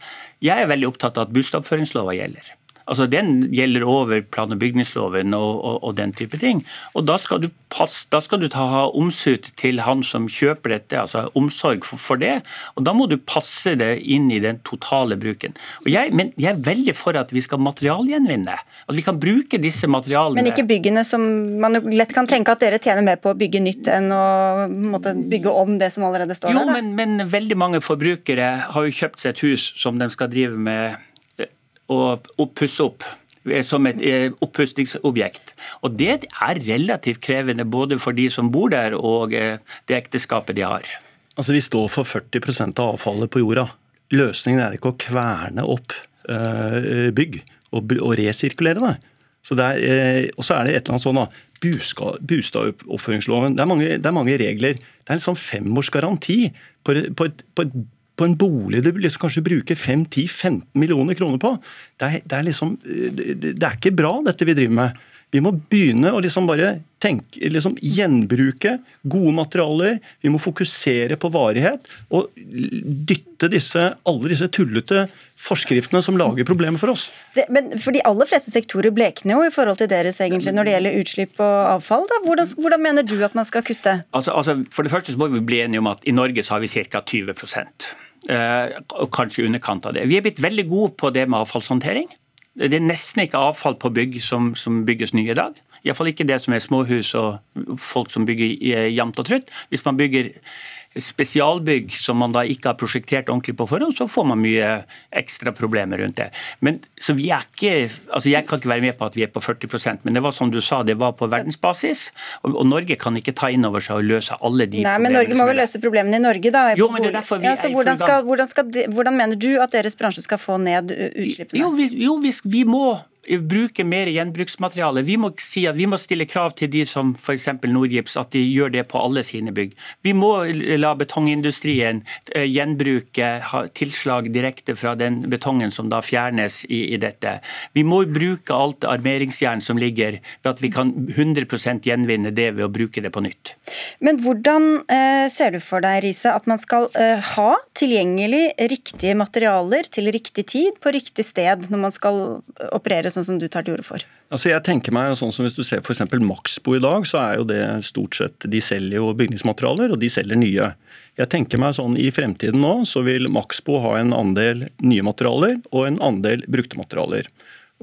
jeg er veldig opptatt av at bostedoppføringslova gjelder. Altså Den gjelder over plan- og bygningsloven og, og, og, den type ting. Og Da skal du, pass, da skal du ta, ha omsut til han som kjøper dette, altså omsorg for, for, det. Og Da må du passe det inn i den totale bruken. Jeg, men jeg er veldig for at vi skal materialgjenvinne. At vi kan bruke disse materialene Men ikke byggene som man lett kan tenke at dere tjener mer på å bygge nytt enn å måtte, bygge om det som allerede står jo, der? Jo, men, men veldig mange forbrukere har jo kjøpt seg et hus som de skal drive med å pusse opp eh, som et eh, oppussingsobjekt. Og Det er relativt krevende både for de som bor der og eh, det ekteskapet de har. Altså Vi står for 40 av avfallet på jorda. Løsningen er ikke å kverne opp bygg og, resirkulere det. Så det er, og så er det et eller annet sånn da, Bostadoppføringsloven. Det, det, er mange regler. Det er en sånn femårs på, på, på et på en bolig du liksom kanskje bruker 5-10-15 millioner kroner på. Det er, det, er liksom, det er, ikke bra, dette vi driver med. Vi må begynne å liksom bare tenke, liksom gjenbruke gode materialer. Vi må fokusere på varighet og dytte disse, alle disse tullete forskriftene som lager problemer for oss. Det, men for De aller fleste sektorer blekner jo i forhold til deres egentlig når det gjelder utslipp og avfall. Da. Hvordan, hvordan mener du at man skal kutte? Altså, altså, for det første så må vi bli enige om at i Norge så har vi ca. 20 Eh, og kanskje i underkant av det. Vi er blitt veldig gode på det med avfallshåndtering. Det er nesten ikke avfall på bygg som, som bygges nye i dag. Iallfall ikke det som er småhus og folk som bygger jevnt og trutt. Hvis man bygger spesialbygg som man da ikke har prosjektert ordentlig på forhånd, så får man mye ekstra problemer rundt det. Men så vi er ikke, altså Jeg kan ikke være med på at vi er på 40% men det var som du sa, det var på verdensbasis. Og, og Norge kan ikke ta inn over seg og løse alle de Nei, problemene. Men Norge må vel løse problemene i Norge, da? Jo, men det er derfor vi ja, så hvordan, skal, hvordan, skal, hvordan, mener du at deres bransje skal få ned utslippene? Jo, vi, jo, vi, vi må bruke mer gjenbruksmateriale. Vi må si at vi må stille krav til de som f.eks. Nordgips, at de gjør det på alle sine bygg. Vi må la betongindustrien eh, gjenbruke tilslag direkte fra den betongen som da fjernes i, i dette. Vi må bruke alt armeringsjern som ligger, ved at vi kan 100% gjenvinne det ved å bruke det på nytt. Men hvordan eh, ser du for deg, Riise, at man skal eh, ha tilgjengelig riktige materialer til riktig tid på riktig sted når man skal operere sånn som du tar til orde for? Altså jeg tenker meg sånn som Hvis du ser f.eks. Maxbo i dag, så er jo det stort sett De selger jo bygningsmaterialer, og de selger nye. Jeg tenker meg sånn I fremtiden nå så vil Maxbo ha en andel nye materialer og en andel brukte materialer.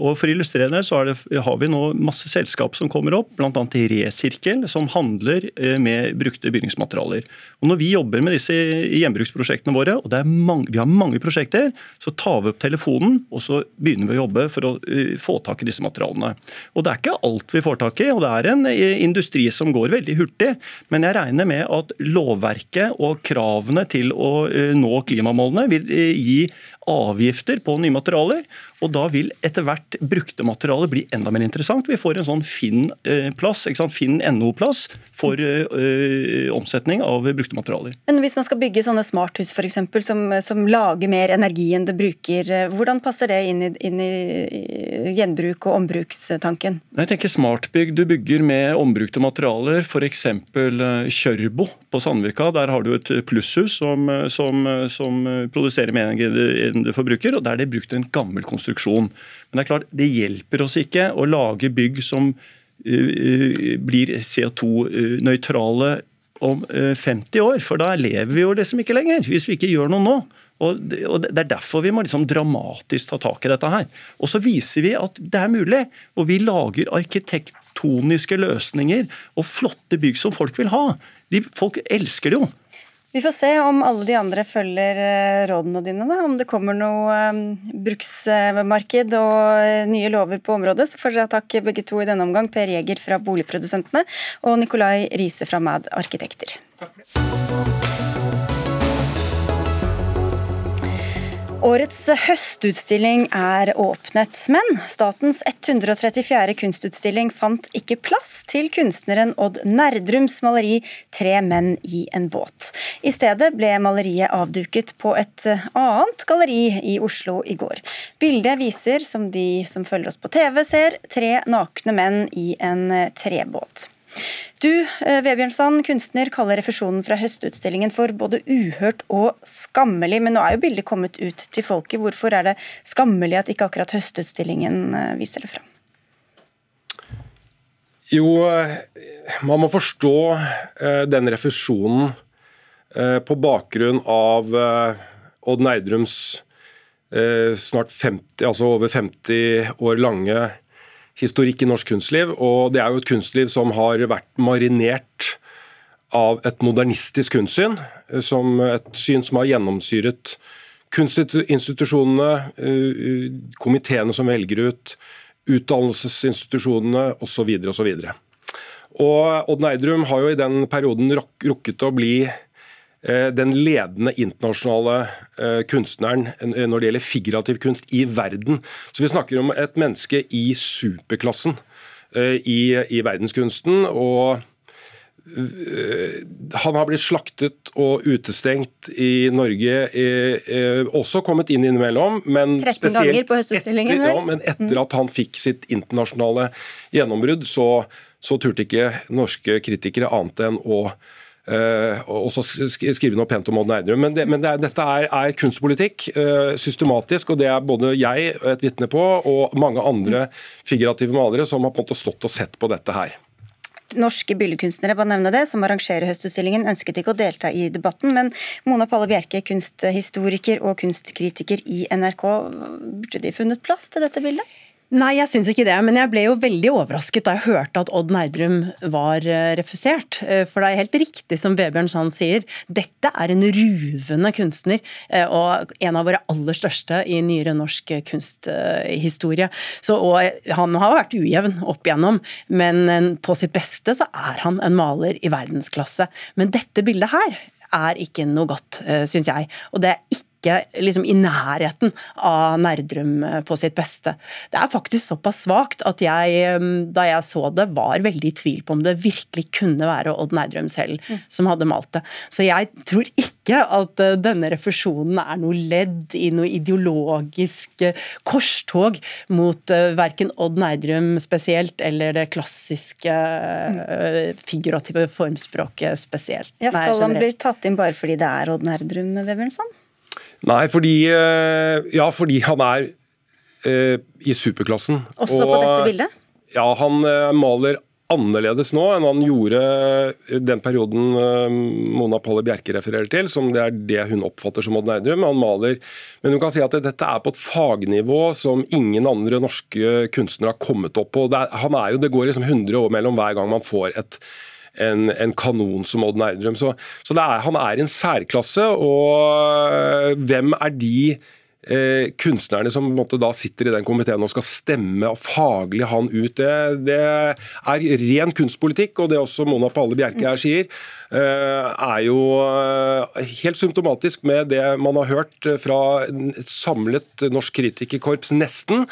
Og For å illustrere det, så det, har vi nå masse selskap som kommer opp, bl.a. Resirkel, som handler eh, med brukte bygningsmaterialer. Og Når vi jobber med disse gjenbruksprosjektene våre, og mange, vi har mange prosjekter, så tar vi opp telefonen og så begynner vi å jobbe for å uh, få tak i disse materialene. Og Det er ikke alt vi får tak i, og det er en uh, industri som går veldig hurtig. Men jeg regner med at lovverket og kravene til å nå klimamålene vil gi avgifter på nye materialer. Og da vil etter hvert brukte materialer bli enda mer interessant. Vi får en sånn Finn-plass, Finn-NO-plass for ø, omsetning av brukte materialer. Men hvis man skal bygge sånne smarthus for eksempel, som, som lager mer energi enn det bruker, hvordan passer det inn i, inn i gjenbruk- og ombrukstanken? Jeg tenker Smartbygg du bygger med ombrukte materialer, f.eks. Kjørbo på Sandvika. Der har du et plusshus som, som, som produserer mer energi det forbruker, og der er det brukt en gammel konstruksjon. Men det er klart, det hjelper oss ikke å lage bygg som uh, blir CO2-nøytrale om uh, 50 år, for da lever vi jo liksom ikke lenger, hvis vi ikke gjør noe nå. Og Det er derfor vi må liksom dramatisk ta tak i dette her. Og så viser vi at det er mulig. Og vi lager arkitektoniske løsninger og flotte bygg som folk vil ha. De, folk elsker det jo. Vi får se om alle de andre følger eh, rådene dine. Da. Om det kommer noe um, bruksmarked og eh, nye lover på området. Så får dere takk begge to i denne omgang. Per Jeger fra Boligprodusentene og Nikolai Riise fra Mad Arkitekter. Takk Årets høstutstilling er åpnet, men statens 134. kunstutstilling fant ikke plass til kunstneren Odd Nerdrums maleri 'Tre menn i en båt'. I stedet ble maleriet avduket på et annet galleri i Oslo i går. Bildet viser, som de som følger oss på TV ser, tre nakne menn i en trebåt. Du, Vebjørnsson, kunstner, kaller refusjonen fra høstutstillingen for både uhørt og skammelig. Men nå er jo bildet kommet ut til folket. Hvorfor er det skammelig at ikke akkurat høstutstillingen eh, viser det fram? Jo, eh, man må forstå den refusjonen på bakgrunn av Odd Nerdrums snart 50, altså over 50 år lange historikk i norsk kunstliv. Og det er jo et kunstliv som har vært marinert av et modernistisk kunstsyn. Som et syn som har gjennomsyret kunstinstitusjonene, eh, komiteene som velger ut, utdannelsesinstitusjonene osv. osv. Og Odd Neidrum har jo i den perioden rukket å bli Eh, den ledende internasjonale eh, kunstneren eh, når det gjelder figurativ kunst i verden. Så Vi snakker om et menneske i superklassen i, i verdenskunsten. og han har blitt slaktet og utestengt i Norge, eh, også kommet inn innimellom. Men 13 ganger på høstutstillingen? Etter, ja, men etter at han fikk sitt internasjonale gjennombrudd, så, så turte ikke norske kritikere annet enn å og så skrive noe pent om Odd Nerdrum. Men, det, men det er, dette er, er kunstpolitikk, uh, systematisk, og det er både jeg et vitne på, og mange andre figurative malere som har på en måte stått og sett på dette her. Norske billedkunstnere bare nevne det, som arrangerer høstutstillingen, ønsket ikke å delta i debatten. Men Mona Palle Bjerke, kunsthistoriker og kunstkritiker i NRK, burde de funnet plass til dette bildet? Nei, jeg syns ikke det. Men jeg ble jo veldig overrasket da jeg hørte at Odd Nerdrum var eh, refusert. Eh, for det er helt riktig som Vebjørn Sand sier, dette er en ruvende kunstner. Eh, og en av våre aller største i nyere norsk kunsthistorie. Så, og han har vært ujevn opp igjennom, men på sitt beste så er han en maler i verdensklasse. Men dette bildet her er ikke noe godt, syns jeg. Og det er ikke ikke liksom i nærheten av Nerdrum eh, på sitt beste. Det er faktisk såpass svakt at jeg, eh, da jeg så det, var veldig i tvil på om det virkelig kunne være Odd Nerdrum selv mm. som hadde malt det. Så jeg tror ikke at eh, denne refusjonen er noe ledd i noe ideologisk korstog mot verken Odd Nerdrum spesielt eller det klassiske figurative formspråket spesielt. Ja, skal han bli tatt inn bare fordi det er Odd Nerdrum, Webernsson? Nei, fordi, eh, ja, fordi han er eh, i superklassen. Også og, på dette bildet? Ja, han eh, maler annerledes nå enn han gjorde den perioden eh, Mona Palle Bjerke refererer til, som det er det hun oppfatter som Odd Nerdrum. Han maler, men hun kan si at dette er på et fagnivå som ingen andre norske kunstnere har kommet opp på. Det, er, han er jo, det går liksom 100 år mellom hver gang man får et en, en kanon som Odd Nerdrum. Så, så er, han er i en særklasse, og øh, hvem er de eh, kunstnerne som måte, da sitter i den komiteen og skal stemme og faglig han ut, det, det er ren kunstpolitikk. Og det også Mona Palle Bjerke her sier, eh, er jo eh, helt symptomatisk med det man har hørt fra et samlet norsk kritikerkorps, nesten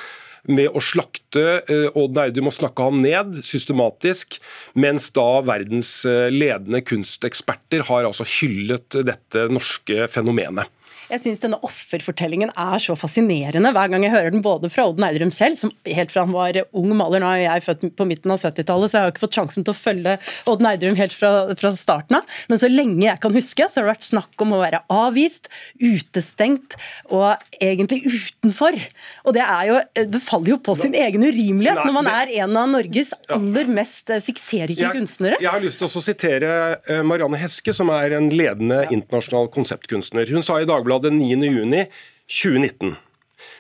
med å slakte eh, Odd Nerdum og snakke han ned systematisk, mens da verdens eh, ledende kunsteksperter har altså hyllet dette norske fenomenet. Jeg syns denne offerfortellingen er så fascinerende hver gang jeg hører den, både fra Odd Eidrum selv, som helt fra han var ung maler, nå er jeg født på midten av 70-tallet, så jeg har ikke fått sjansen til å følge Odd Eidrum helt fra, fra, starten av, men så lenge jeg kan huske, så har det vært snakk om å være avvist, utestengt og egentlig utenfor. Og det, er jo, det faller jo på sin egen urimelighet når man er en av Norges aller mest eh, suksessrike kunstnere. Jeg har lyst til å sitere eh, Marianne Heske, som er en ledende internasjonal konseptkunstner. Hun sa i Dagbladet Dagbladet 9.6.2019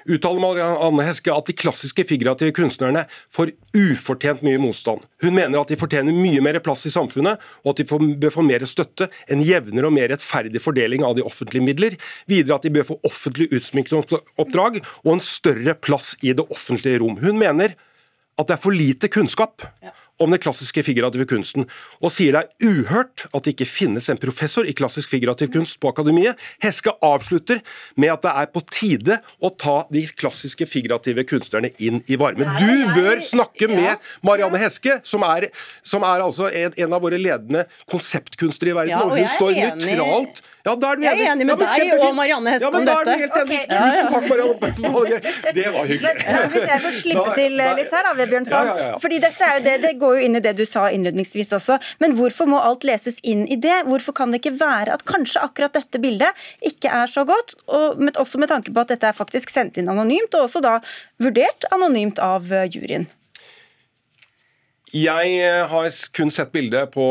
uttaler Marianne Heske at de klassiske figurative kunstnerne får ufortjent mye motstand. Hun mener at de fortjener mye mer plass i samfunnet, og at de bør få mer støtte, en jevnere og mer rettferdig fordeling av de offentlige midler. Videre at de bør få offentlig utsmykningsoppdrag og en større plass i det offentlige rom. Hun mener at det er for lite kunnskap om den klassiske figurative kunsten, og sier det er uhørt at det ikke finnes en professor i klassisk figurativ kunst på Akademiet. Heske avslutter med at det er på tide å ta de klassiske figurative kunstnerne inn i varmen. Du bør snakke med Marianne Heske, som er, som er altså en, en, av våre ledende konseptkunstnere i verden, og hun står nøytralt ja, da er du Jeg er enig med ja, deg og Marianne Heske ja, om dette. Okay. Tusen takk, Marianne. Det var hyggelig. Men, hvis jeg får slippe til litt her, da, Vebjørnson. Fordi dette er jo det, det går jo inn i det du sa innledningsvis også. Men hvorfor må alt leses inn i det? Hvorfor kan det ikke være at kanskje akkurat dette bildet ikke er så godt? Og med, også med tanke på at dette er faktisk sendt inn anonymt, og også da vurdert anonymt av eh, juryen. Jeg eh, har kun sett bildet på,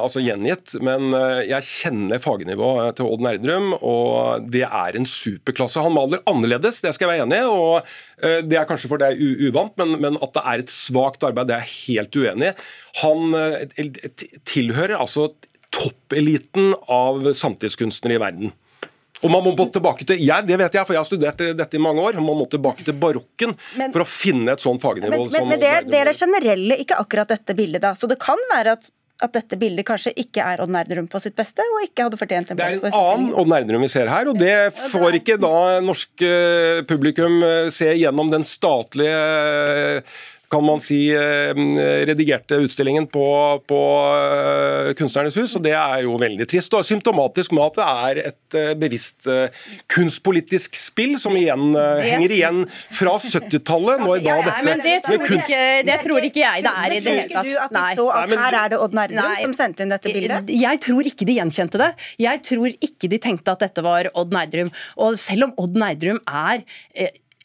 altså gjengitt, men eh, jeg kjenner fagnivået til Odd Nerdrum, og det er en superklasse. Han maler annerledes, det skal jeg være enig i. og eh, Det er kanskje for det er uvant, men, men, at det er et svakt arbeid, det er jeg helt uenig i. Han tilhører altså toppeliten av samtidskunstnere i verden. Og man må tilbake til, jeg, det vet jeg, for jeg har studert dette i mange år. Man må tilbake til barokken men, for å finne et sånt fagnivå. Men, men, men det, er, det, er det generelle, ikke akkurat dette bildet. da. Så det kan være at at dette bildet kanskje ikke er Odd Nerdrum på sitt beste, og ikke hadde fortjent en plass på Det er en annen Odd Nerdrum vi ser her, og det får ikke da norsk eh, publikum eh, se gjennom den statlige kan man si, eh, redigerte utstillingen på, på eh, Kunstnernes hus. og Det er jo veldig trist og symptomatisk med at det er et eh, bevisst kunstpolitisk spill som igjen henger igjen fra 70-tallet. når da dette... Det, tror ikke, det tror ikke jeg det er i det hele tatt. Tror ikke du at de så at her er det Odd Nerdrum som sendte inn dette bildet? Jeg tror ikke de gjenkjente det. Jeg tror ikke de tenkte at dette var Odd Nerdrum. Og selv om Odd Nerdrum er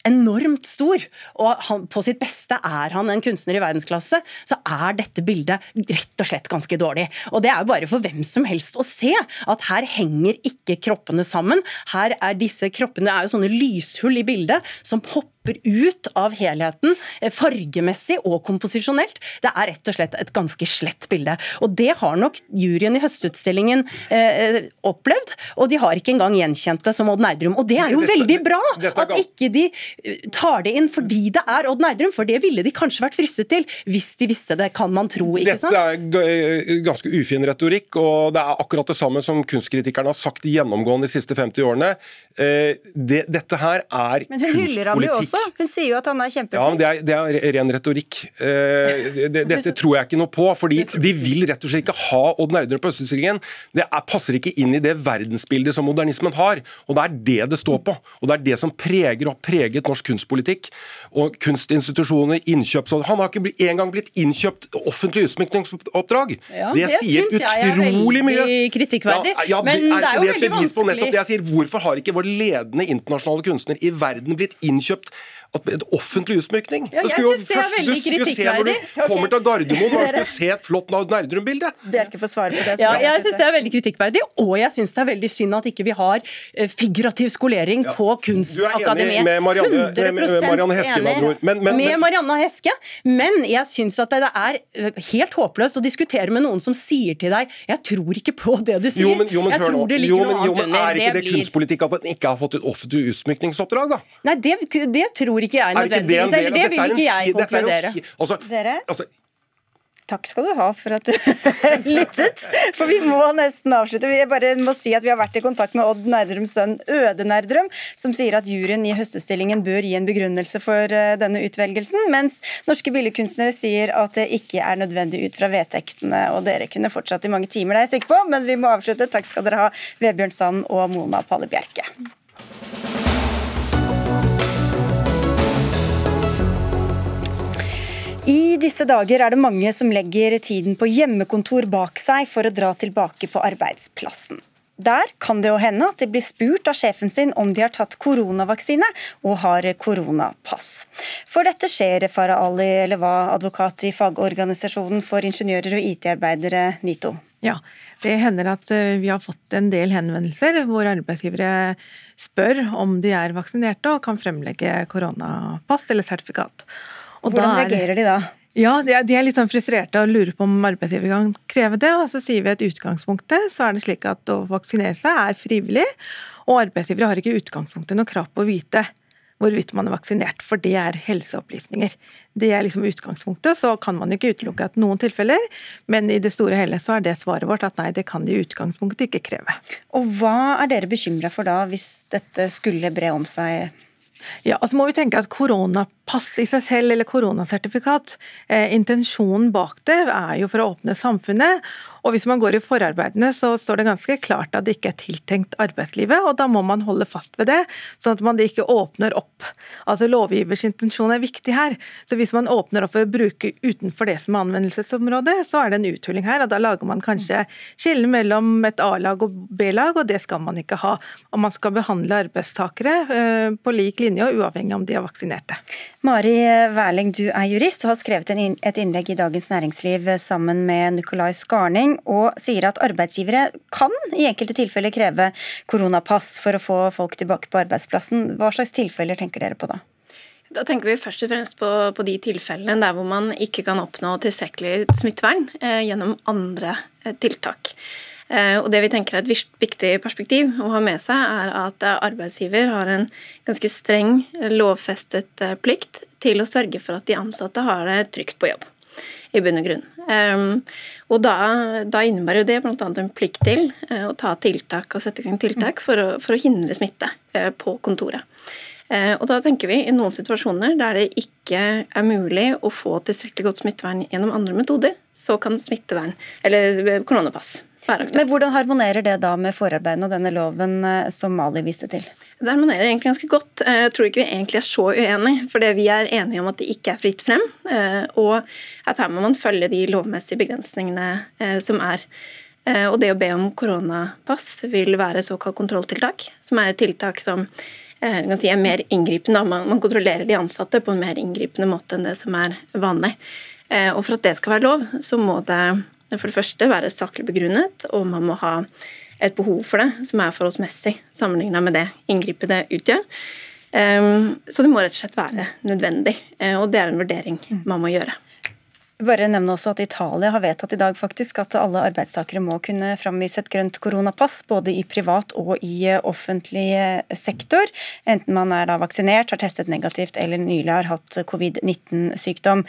enormt stor, og han, på sitt beste er han en kunstner i verdensklasse, så er dette bildet rett og slett ganske dårlig. Og det er jo bare for hvem som helst å se at her henger ikke kroppene sammen. Her er disse kroppene, det er jo sånne lyshull i bildet som hopper ut av helheten, eh, fargemessig og komposisjonelt. Det er rett og slett et ganske slett bilde. Og det har nok juryen i Høstutstillingen eh, opplevd, og de har ikke engang gjenkjent det som Odd Nerdrum. Og det er jo veldig bra at ikke de eh, tar det inn fordi det er Odd Nerdrum, for det ville de kanskje vært fristet til hvis de visste det, kan man tro. ikke sant? Dette er eh, ganske ufin retorikk, og det er akkurat det samme som kunstkritikerne har sagt gjennomgående de siste 50 årene. Det, dette her er kunstpolitikk. Også. Hun sier jo at han er kjempeflink. Ja, men det er, det er ren retorikk. Eh, det, dette tror jeg ikke noe på. fordi De vil rett og slett ikke ha Odd Nerdrum på Østutstillingen. Det er, passer ikke inn i det verdensbildet som modernismen har. og Det er det det står på. og Det er det som preger og har preget norsk kunstpolitikk. Og kunstinstitusjoner, innkjøpsråd Han har ikke engang blitt innkjøpt offentlig utsmykningsoppdrag. Ja, det, det sier utrolig mye. kritikkverdig. Ja, ja, men det er jo veldig vanskelig. Jeg sier, Hvorfor har ikke vår ledende internasjonale kunstner i verden blitt innkjøpt et offentlig utsmykning. Ja, jeg synes det er veldig kritikkverdig. Når du kommer til Gardermoen og skal se et flott Nerdrum-bilde. Bjerke får svare på det. Ja, jeg syns det er veldig kritikkverdig, og jeg syns det er veldig synd at ikke vi har eh, figurativ skolering ja. på Kunstakademiet. Du er enig med Marianne, med Marianne Heske, enig men, men, med Marianne Heske, men jeg syns at det er eh, helt håpløst å diskutere med noen som sier til deg 'jeg tror ikke på det du sier'. Jo, men, jo, men, jeg tror det ligger noe annet under. Er ikke det, det kunstpolitikk at en ikke har fått et offentlig utsmykningsoppdrag, da? Nei, det, det tror ikke jeg nødvendigvis. Eller det vil ikke jeg konkludere. Altså, Dere? Altså, Takk skal du ha for at du lyttet. For vi må nesten avslutte. Vi bare må si at vi har vært i kontakt med Odd Nerdrums sønn Øde Nerdrum, som sier at juryen i Høstutstillingen bør gi en begrunnelse for eh, denne utvelgelsen, mens norske billedkunstnere sier at det ikke er nødvendig ut fra vedtektene. Og dere kunne fortsatt i mange timer, det er jeg sikker på, men vi må avslutte. Takk skal dere ha, Vebjørn Sand og Mona Palle Bjerke. I disse dager er det mange som legger tiden på hjemmekontor bak seg for å dra tilbake på arbeidsplassen. Der kan det jo hende at de blir spurt av sjefen sin om de har tatt koronavaksine og har koronapass. For dette skjer, Farah Ali Leva, advokat i fagorganisasjonen for ingeniører og IT-arbeidere, NITO. Ja, det hender at eh, vi har fått en del henvendelser hvor arbeidsgivere spør om de er vaksinerte og kan fremlegge koronapass eller sertifikat. Og Hvordan reagerer de da? Ja, De er, litt sånn frustrerte og lurer på om arbeidsgiver kan kreve det. og Så sier vi at utgangspunktet så er det slik at å vaksinere seg er frivillig, og arbeidsgivere har ikke i utgangspunktet noe krav på å vite hvorvidt man er vaksinert, for det er helseopplysninger. Det er liksom utgangspunktet. Så kan man ikke utelukke at noen tilfeller, men i det store hele så er det svaret vårt at nei, det kan de i utgangspunktet ikke kreve. Og hva er dere bekymra for da, hvis dette skulle bre om seg? Ja, altså må vi tenke at Koronapass i seg selv eller koronasertifikat. Eh, intensjonen bak det er jo for å åpne samfunnet. Og hvis man går i forarbeidene, så står det ganske klart at det ikke er tiltenkt arbeidslivet. og Da må man holde fast ved det, sånn at man ikke åpner opp. Altså Lovgivers intensjon er viktig her. Så Hvis man åpner opp for å bruke utenfor det som er anvendelsesområdet, så er det en uthuling her. og Da lager man kanskje skille mellom et A-lag og B-lag, og det skal man ikke ha. Og man skal behandle arbeidstakere eh, på lik linje og uavhengig om de er vaksinerte. Mari Wærling, du er jurist og har skrevet et innlegg i Dagens Næringsliv sammen med Nicolai Skarning, og sier at arbeidsgivere kan i enkelte tilfeller kreve koronapass for å få folk tilbake på arbeidsplassen. Hva slags tilfeller tenker dere på da? Da tenker vi først og fremst på, på, de tilfellene der hvor man ikke kan oppnå tilstrekkelig smittevern eh, gjennom andre eh, tiltak. Eh, og det vi tenker er et viktig perspektiv å ha med seg, er at arbeidsgiver har en ganske streng lovfestet eh, plikt til å sørge for at de ansatte har det trygt på jobb. I bunn og grunn. Um, og da, da innebærer det bl.a. en plikt til uh, å ta tiltak og sette i gang tiltak for å, for å hindre smitte uh, på kontoret. Uh, og da tenker vi i noen situasjoner der det ikke er mulig å få tilstrekkelig godt smittevern gjennom andre metoder, så kan smittevern, eller koronapass, men Hvordan harmonerer det da med forarbeidene og denne loven eh, som Mali viste til? Det harmonerer egentlig ganske godt. Eh, jeg tror ikke vi egentlig er så uenige. For vi er enige om at det ikke er fritt frem. Eh, og at her må man følge de lovmessige begrensningene som er. Og det å be om koronapass vil være såkalt kontrolltiltak, som er et tiltak som si er mer inngripende. Man kontrollerer de ansatte på en mer inngripende måte enn det som er vanlig. Og for at det skal være lov, så må det for det første være saklig begrunnet, og man må ha et behov for det som er forholdsmessig sammenlignet med det inngripet det utgjør. Ehm, så det må rett og slett være nødvendig, eh, og det er en vurdering man må gjøre. Bare nevne også at Italia har vedtatt i dag faktisk at alle arbeidstakere må kunne framvise et grønt koronapass, både i privat og i eh, offentlig eh, sektor. Enten man er da vaksinert, har testet negativt eller nylig har hatt covid-19-sykdom.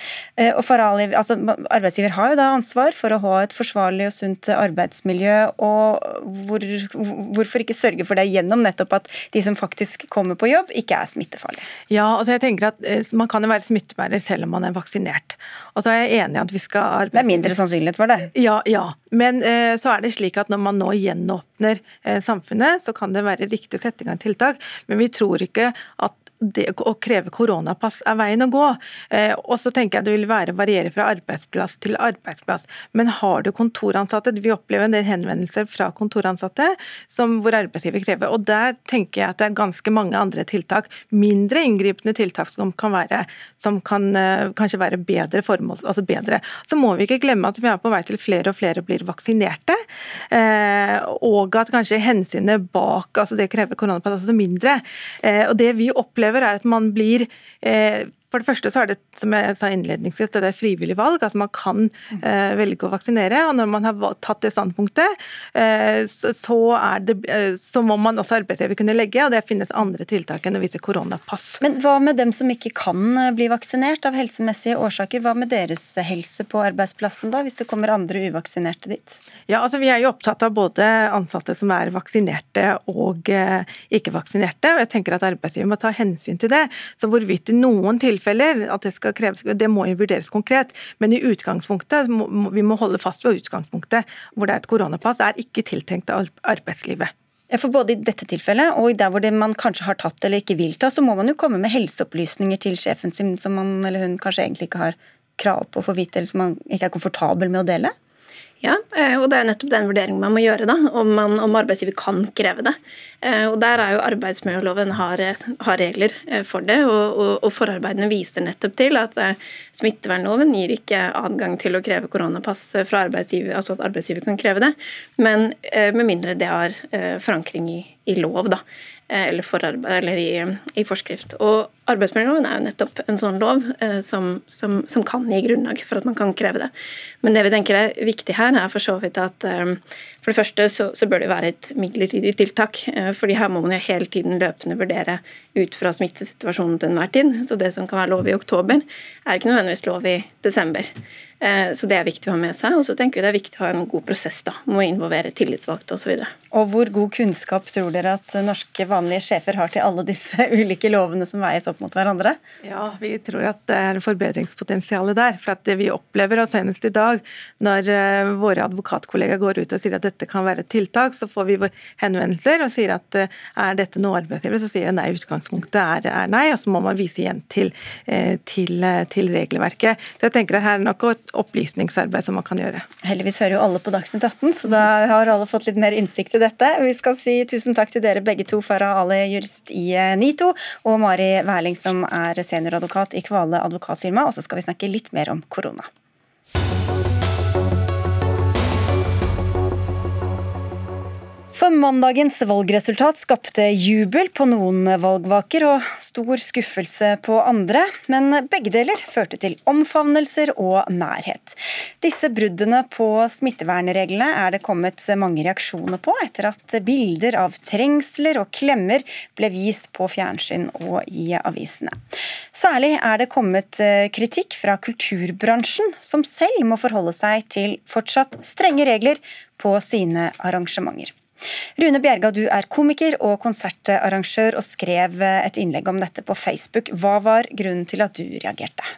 Og og altså, Arbeidsgiver har jo da ansvar for å ha et forsvarlig og sunt arbeidsmiljø. og hvor, Hvorfor ikke sørge for det gjennom nettopp at de som faktisk kommer på jobb, ikke er smittefarlige? Ja, altså jeg tenker at Man kan jo være smittebærer selv om man er vaksinert. Og så er enig i at vi skal arbeide Det er mindre sannsynlighet for det? Ja, ja. Men eh, så er det slik at når man nå gjenåpner eh, samfunnet, så kan det være riktig å sette i gang tiltak. Men vi tror ikke at det å kreve koronapass er veien å gå. Eh, og så tenker jeg det vil være variere fra arbeidsplass til arbeidsplass. Men har du kontoransatte, vi opplever en del henvendelser fra kontoransatte som, hvor arbeidsgiver krever. Og der tenker jeg at det er ganske mange andre tiltak, mindre inngripende tiltak som kan være som kan uh, kanskje være bedre formål, altså bedre. Så må vi ikke glemme at vi er på vei til flere og flere blir vaksinerte. Uh, og at kanskje hensynet bak altså det krever koronapass altså mindre. Uh, og det vi opplever, er at man blir eh, for det første så er det som jeg sa innledningsvis, det er frivillig valg. at Man kan eh, velge å vaksinere. og Når man har tatt det standpunktet, eh, så, det, eh, så, må man også arbeidsgiver kunne legge, og det finnes andre tiltak enn å vise koronapass. Men hva med dem som ikke kan eh, bli vaksinert av helsemessige årsaker? Hva med deres helse på arbeidsplassen da, hvis det kommer andre uvaksinerte dit? Ja, altså Vi er jo opptatt av både ansatte som er vaksinerte og eh, ikke-vaksinerte. og jeg tenker at Arbeidsgiver må ta hensyn til det. Så hvorvidt noen tilfeller tilfeller at det skal kreves, det må jo vurderes konkret. Men i utgangspunktet, vi må holde fast ved utgangspunktet, hvor det er et koronapass, det er ikke tiltenkt arbeidslivet. For både i dette tilfellet og der hvor man kanskje har tatt eller ikke vil ta, så må man jo komme med helseopplysninger til sjefen sin som man eller hun kanskje egentlig ikke har krav på å få vite, eller som man ikke er komfortabel med å dele? Ja, eh, og det er nettopp den vurderingen man må gjøre, da, om, man, om arbeidsgiver kan kreve det. Eh, og Der er jo arbeidsmiljøloven har, har regler eh, for det, og, og, og, forarbeidene viser nettopp til at smittevernloven gir ikke adgang til å kreve koronapass fra arbeidsgiver, altså at arbeidsgiver kan kreve det, men med mindre det har forankring i, i lov. da. Eh, eller, eller i, i, forskrift. Og Arbeidsmiljøloven er jo nettopp en sånn lov eh, som, som, som, kan gi grunnlag for at man kan kreve det. Men det vi tenker er viktig her, er for så vidt at eh, for det første så, så bør det være et midlertidig tiltak. Eh, fordi her må man jo hele tiden løpende vurdere ut fra smittesituasjonen til enhver tid. Så det som kan være lov i oktober, er ikke nødvendigvis lov i desember. Eh, så det er viktig å ha med seg. Og så tenker vi det er viktig å ha en god prosess da, med å involvere tillitsvalgte osv. Og, så og hvor god kunnskap tror dere at norske vanlige sjefer har til alle disse ulike lovene som veies opp mot hverandre? Ja, vi tror at det er forbedringspotensial der. For at det vi opplever, og senest i dag, når eh, våre advokatkollegaer går ut og sier at dette kan være et tiltak, så får vi henvendelser og sier at eh, er dette noe arbeidsgiver, så sier jeg nei, utgangspunktet er, er, nei, og så må man vise igjen til, til, til regelverket. Så jeg tenker at her er nok opplysningsarbeid som man kan gjøre. Heldigvis hører jo alle på Dagsnytt 18, så da har alle fått litt mer innsikt i dette. Vi skal si tusen takk til dere begge to, Farah Ali, jurist i eh, NITO, og Mari Wærling, som er senioradvokat i Kvale advokatfirma. Og så skal vi snakke litt mer om korona. For mandagens valgresultat skapte jubel på noen valgvaker og stor skuffelse på andre, men begge deler førte til omfavnelser og nærhet. Disse bruddene på smittevernreglene er det kommet mange reaksjoner på etter at bilder av trengsler og klemmer ble vist på fjernsyn og i avisene. Særlig er det kommet kritikk fra kulturbransjen, som selv må forholde seg til fortsatt strenge regler på sine arrangementer. Rune Bjerga, du er komiker og konsertarrangør og skrev et innlegg om dette på Facebook. Hva var grunnen til at du reagerte?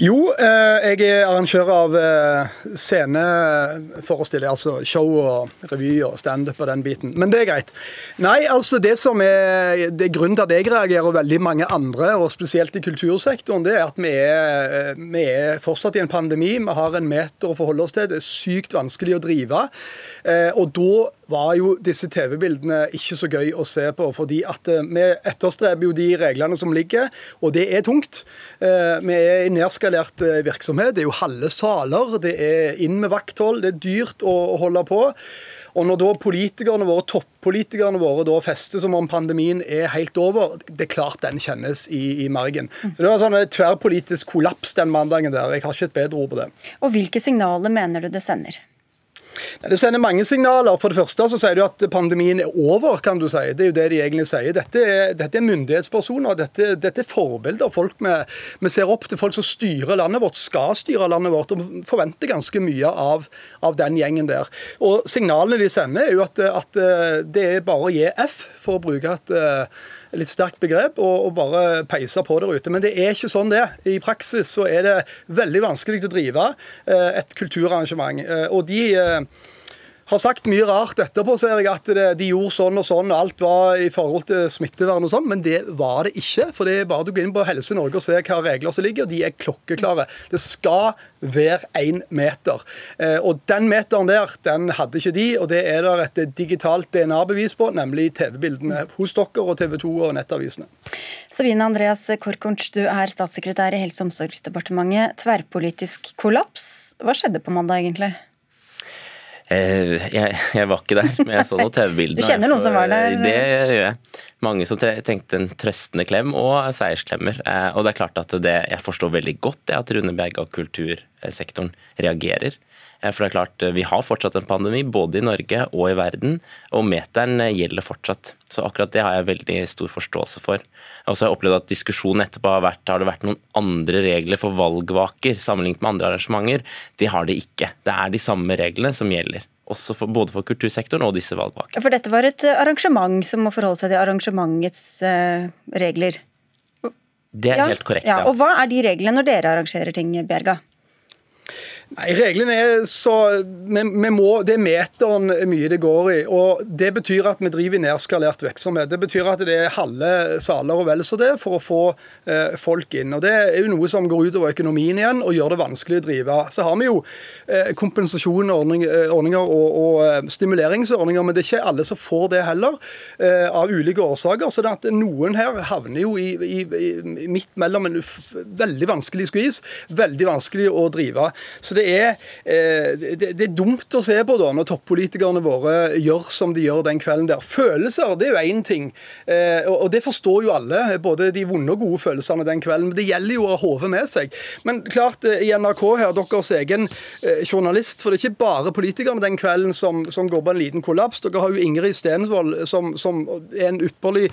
Jo, eh, jeg er arrangør av eh, sceneforestillinger, altså show og revy og standup og den biten. Men det er greit. Nei, altså det som er, det er grunnen til at jeg reagerer, og veldig mange andre, og spesielt i kultursektoren, det er at vi er, eh, vi er fortsatt i en pandemi. Vi har en meter å forholde oss til. Det er sykt vanskelig å drive. Og da var jo disse TV-bildene ikke så gøy å se på. fordi at vi etterstreber jo de reglene som ligger, og det er tungt. Vi er i nedskalert eh, virksomhet. Det er jo halve saler, det er inn med vakthold, det er dyrt å holde på. Og når da politikerne våre, toppolitikerne våre da fester som om pandemien er helt over, det er klart den kjennes i, i margen. Så Det var sånn en tverrpolitisk kollaps den mandagen der. Jeg har ikke et bedre ord på det. Og Hvilke signaler mener du det sender? Det sender mange signaler. For det første så sier du at pandemien er over, kan du si. Det er jo det de egentlig sier. Dette er, dette er myndighetspersoner. Dette, dette, er forbilder. Folk vi, ser opp til folk som styrer landet vårt, skal styre landet vårt, og forventer ganske mye av, av den gjengen der. Og signalene de sender, er jo at, at det er bare å gi F, for å bruke et litt sterkt begrep, og, og, bare peise på der ute. Men det er ikke sånn det. I praksis så er det veldig vanskelig å drive eh, et kulturarrangement. Eh, og de eh, har sagt mye rart etterpå, ser jeg at det, de gjorde sånn og sånn, og alt var i forhold til smittevern og sånn, men det var det ikke. For det er bare å gå inn på Helse Norge og se hva regler som ligger, de er klokkeklare. Det skal være én meter. Eh, og den meteren der, den hadde ikke de, og det er der et digitalt DNA-bevis på, nemlig TV-bildene hos dere og TV 2 og nettavisene. Sabine Andreas Korkunch, du er statssekretær i Helse- og omsorgsdepartementet. Tverrpolitisk kollaps. Hva skjedde på mandag, egentlig? Eh, jeg, jeg, var ikke der, men jeg så noen TV-bilder. Du kjenner noen som var der? Det gjør jeg. Mange som tenkte en trøstende klem og seiersklemmer. Eh, og det er klart at det, Jeg forstår veldig godt det at Rune Berge og kultursektoren reagerer. Eh, for det er klart, Vi har fortsatt en pandemi, både i Norge og i verden, og meteren gjelder fortsatt. Så akkurat det har jeg veldig stor forståelse for. Og så har jeg opplevd at diskusjonen etterpå har vært har det vært noen andre regler for valgvaker sammenlignet med andre arrangementer. Det har det ikke. Det er de samme reglene som gjelder. Også for, både for kultursektoren og disse valgvakene. For dette var et eh, arrangement som må forholde seg til arrangementets uh, regler? Det er ja, helt korrekt, ja. Og hva er de reglene når dere arrangerer ting, Bjerga? Nei, reglene er så vi, vi må, Det er meteren mye det går i. og Det betyr at vi driver nedskalert virksomhet. Det betyr at det er halve saler og vel så det for å få eh, folk inn. og Det er jo noe som går utover økonomien igjen og gjør det vanskelig å drive. Så har vi jo eh, kompensasjonsordninger eh, og, og, eh, stimuleringsordninger, men det er ikke alle som får det heller, eh, av ulike årsaker. så det at Noen her havner jo i, i, i midt mellom en veldig vanskelig skvis, veldig vanskelig å drive. Så det det er, eh, det, er dumt å se på da, når toppolitikerne våre gjør som de gjør den kvelden der. Følelser det er jo én ting, eh, og det forstår jo alle. Både de vonde og gode følelsene den kvelden. Men det gjelder jo å ha hodet med seg. Men klart, eh, i NRK her, deres egen journalist, for det er ikke bare politikerne den kvelden som, som går på en liten kollaps. Dere har jo Ingrid Stensvold, som, som er en ypperlig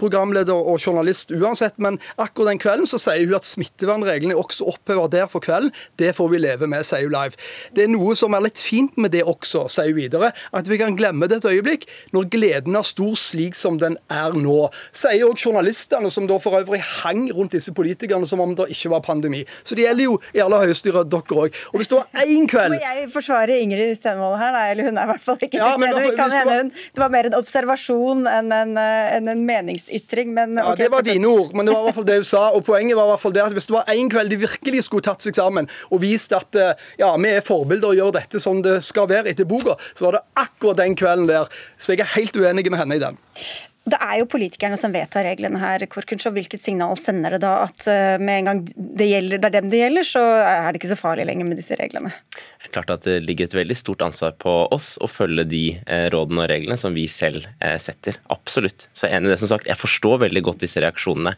programleder og journalist uansett. Men akkurat den kvelden så sier hun at smittevernreglene er også oppheva der for kvelden. Det får vi leve med sier hun live. Det er noe som er litt fint med det også, sier hun videre. At vi kan glemme det et øyeblikk når gleden er stor slik som den er nå. Sier òg journalistene, som da for øvrig hang rundt disse politikerne som om det ikke var pandemi. Så det gjelder jo i aller høyeste grad dere òg. Og hvis det var én kveld Må jeg forsvare Ingrid Stenvold her, da? Eller hun er i hvert fall ikke til ja, stede. Kan hende hun Det var mer en observasjon enn en, eh, en, en meningsytring, men Ja, det var dine ord, men det var i hvert fall det hun sa. Og poenget var i hvert fall det at hvis det var én kveld de virkelig skulle tatt seg sammen og vist at eh, ja, vi er forbilder og gjør dette som det skal være etter boka, så var det akkurat den kvelden der. Så jeg er helt uenig med henne i den. Det er jo politikerne som vedtar reglene her. Korkunsch, og Hvilket signal sender det da at eh, med en gang det, gjelder, det er dem det gjelder, så er det ikke så farlig lenger med disse reglene? Det er klart at det ligger et veldig stort ansvar på oss å følge de eh, rådene og reglene som vi selv eh, setter. Absolutt. Så jeg er enig i det som sagt. Jeg forstår veldig godt disse reaksjonene.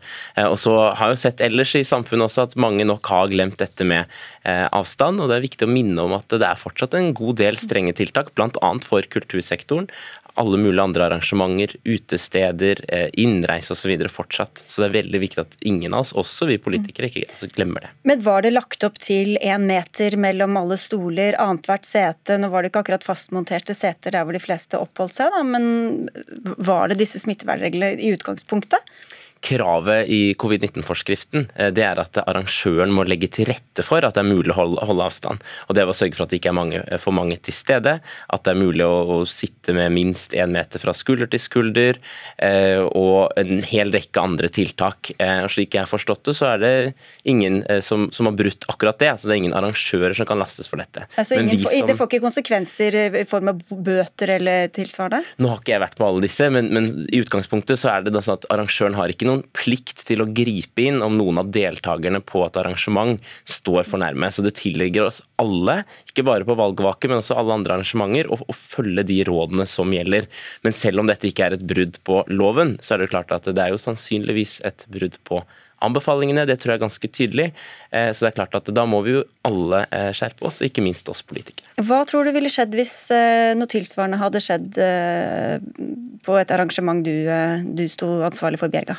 Og så har jeg sett ellers i samfunnet også at mange nok har glemt dette med avstand. og Det er viktig å minne om at det er fortsatt en god del strenge tiltak, bl.a. for kultursektoren alle mulige andre arrangementer, utesteder, eh, innreise osv. fortsatt. Så det er veldig viktig at ingen av oss, også vi politikere, ikke altså glemmer det. Men var det lagt opp til én meter mellom alle stoler, annethvert sete? Nå var det ikke akkurat fastmonterte seter der hvor de fleste oppholdt seg, da, men var det disse smittevernreglene i utgangspunktet? Kravet i covid-19-forskriften eh, det er at arrangøren må legge til rette for at det er mulig å holde, avstand. Og Det er å sørge for at det ikke er mange, eh, for mange til stede, at det er mulig å, å sitte med minst én meter fra skulder til skulder, eh, og en hel rekke andre tiltak. Eh, slik jeg har forstått det, så er det ingen eh, som, som, har brutt akkurat det. altså Det er ingen arrangører som kan lastes for dette. Altså, ingen, som, det får ikke konsekvenser i form av bøter eller tilsvarende? Nå har ikke jeg vært på alle disse, men, men i utgangspunktet så er det sånn at arrangøren har ikke ikke noen plikt til å gripe inn om noen av deltakerne på et arrangement står for nærme. Så det tilligger oss alle, ikke bare på valgvake, men også alle andre arrangementer, å, å følge de rådene som gjelder. Men selv om dette ikke er et brudd på loven, så er det klart at det er jo sannsynligvis et brudd på anbefalingene. Det tror jeg er ganske tydelig. Eh, så det er klart at da må vi jo alle eh, skjerpe oss, ikke minst oss politikere. Hva tror du ville skjedd hvis eh, noe tilsvarende hadde skjedd på et arrangement du, du sto ansvarlig for, Bjerga?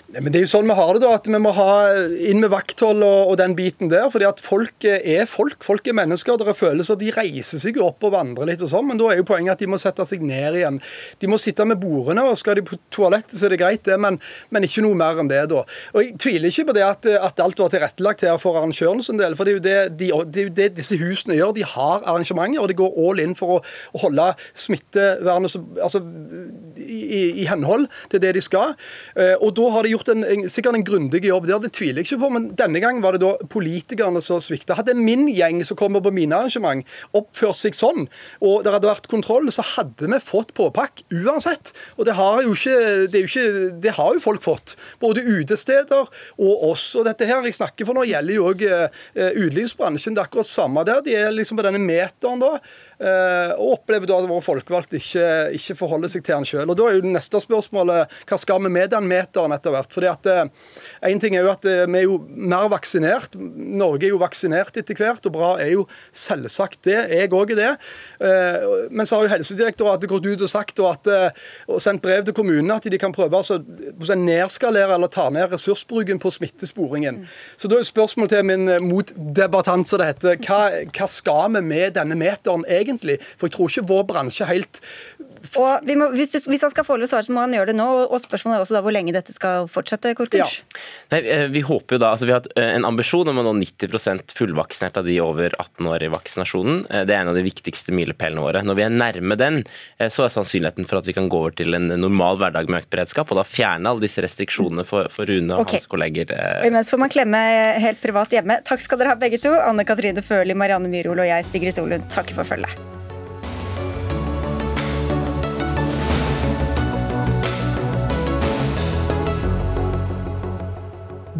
Men det er jo sånn Vi har det da, at vi må ha inn med vakthold og, og, den biten der. fordi at Folk er folk, folk er mennesker. Det er følelser. De reiser seg opp og vandrer litt, og sånn, men da er jo poenget at de må sette seg ned igjen. De må sitte med bordene, og skal de på toalettet, så er det greit, det, men, men, ikke noe mer enn det. da. Og Jeg tviler ikke på det at, at alt var tilrettelagt her for arrangørens del. for Det er jo det, de, det, det, disse husene gjør. De har arrangementer, og de går all in for å, å holde smittevernet altså, i, i, henhold til det de skal. Eh, og da har de gjort en, en, sikkert en grundig jobb der, det tviler jeg ikke på, men denne gang var det da politikerne som svikta. Hadde min gjeng som kommer på mine arrangement, oppført seg sånn, og det hadde vært kontroll, så hadde vi fått påpakk uansett. Og det har jo ikke, det, ikke, det har jo folk fått. Både utesteder og oss. Og dette her jeg snakker for nå, gjelder jo òg uh, utelivsbransjen. Det er akkurat samme der. De er liksom på denne meteren da, uh, og opplever da at våre folkevalgte ikke, ikke forholder seg til den sjøl. Da er jo det neste spørsmålet hva skal vi med den meteren etter hvert? Fordi at eh, En ting er jo at eh, vi er jo mer vaksinert. Norge er jo vaksinert etter hvert, og bra er jo selvsagt det. Jeg òg er det. Eh, men så har jo Helsedirektoratet gått ut og sagt og, at, og sendt brev til kommunene at de kan prøve altså, å nedskalere eller ta ned ressursbruken på smittesporingen. Så da er spørsmålet til min motdebattant, som det heter, hva, hva skal vi med denne meteren egentlig? For jeg tror ikke vår bransje helt Og må, hvis, du, hvis, han skal få lov å svare, så må han gjøre det nå. Og, spørsmålet er også da hvor lenge dette skal fortsette, Korkurs? Ja. Nei, eh, vi håper jo da, altså vi har en ambisjon om å nå 90% fullvaksinert av de over 18 år i vaksinasjonen. Det er en av de viktigste milepælene våre. Når vi er nærme den, så er sannsynligheten for at vi kan gå over til en normal hverdag med økt beredskap, og da fjerne alle disse restriksjonene for, for Rune og okay. hans kolleger. Imens får man klemme helt privat hjemme. Takk skal dere ha begge to. Anne Katrine Føhli, Marianne Myhrol og jeg, Sigrid Solund, takker for følget.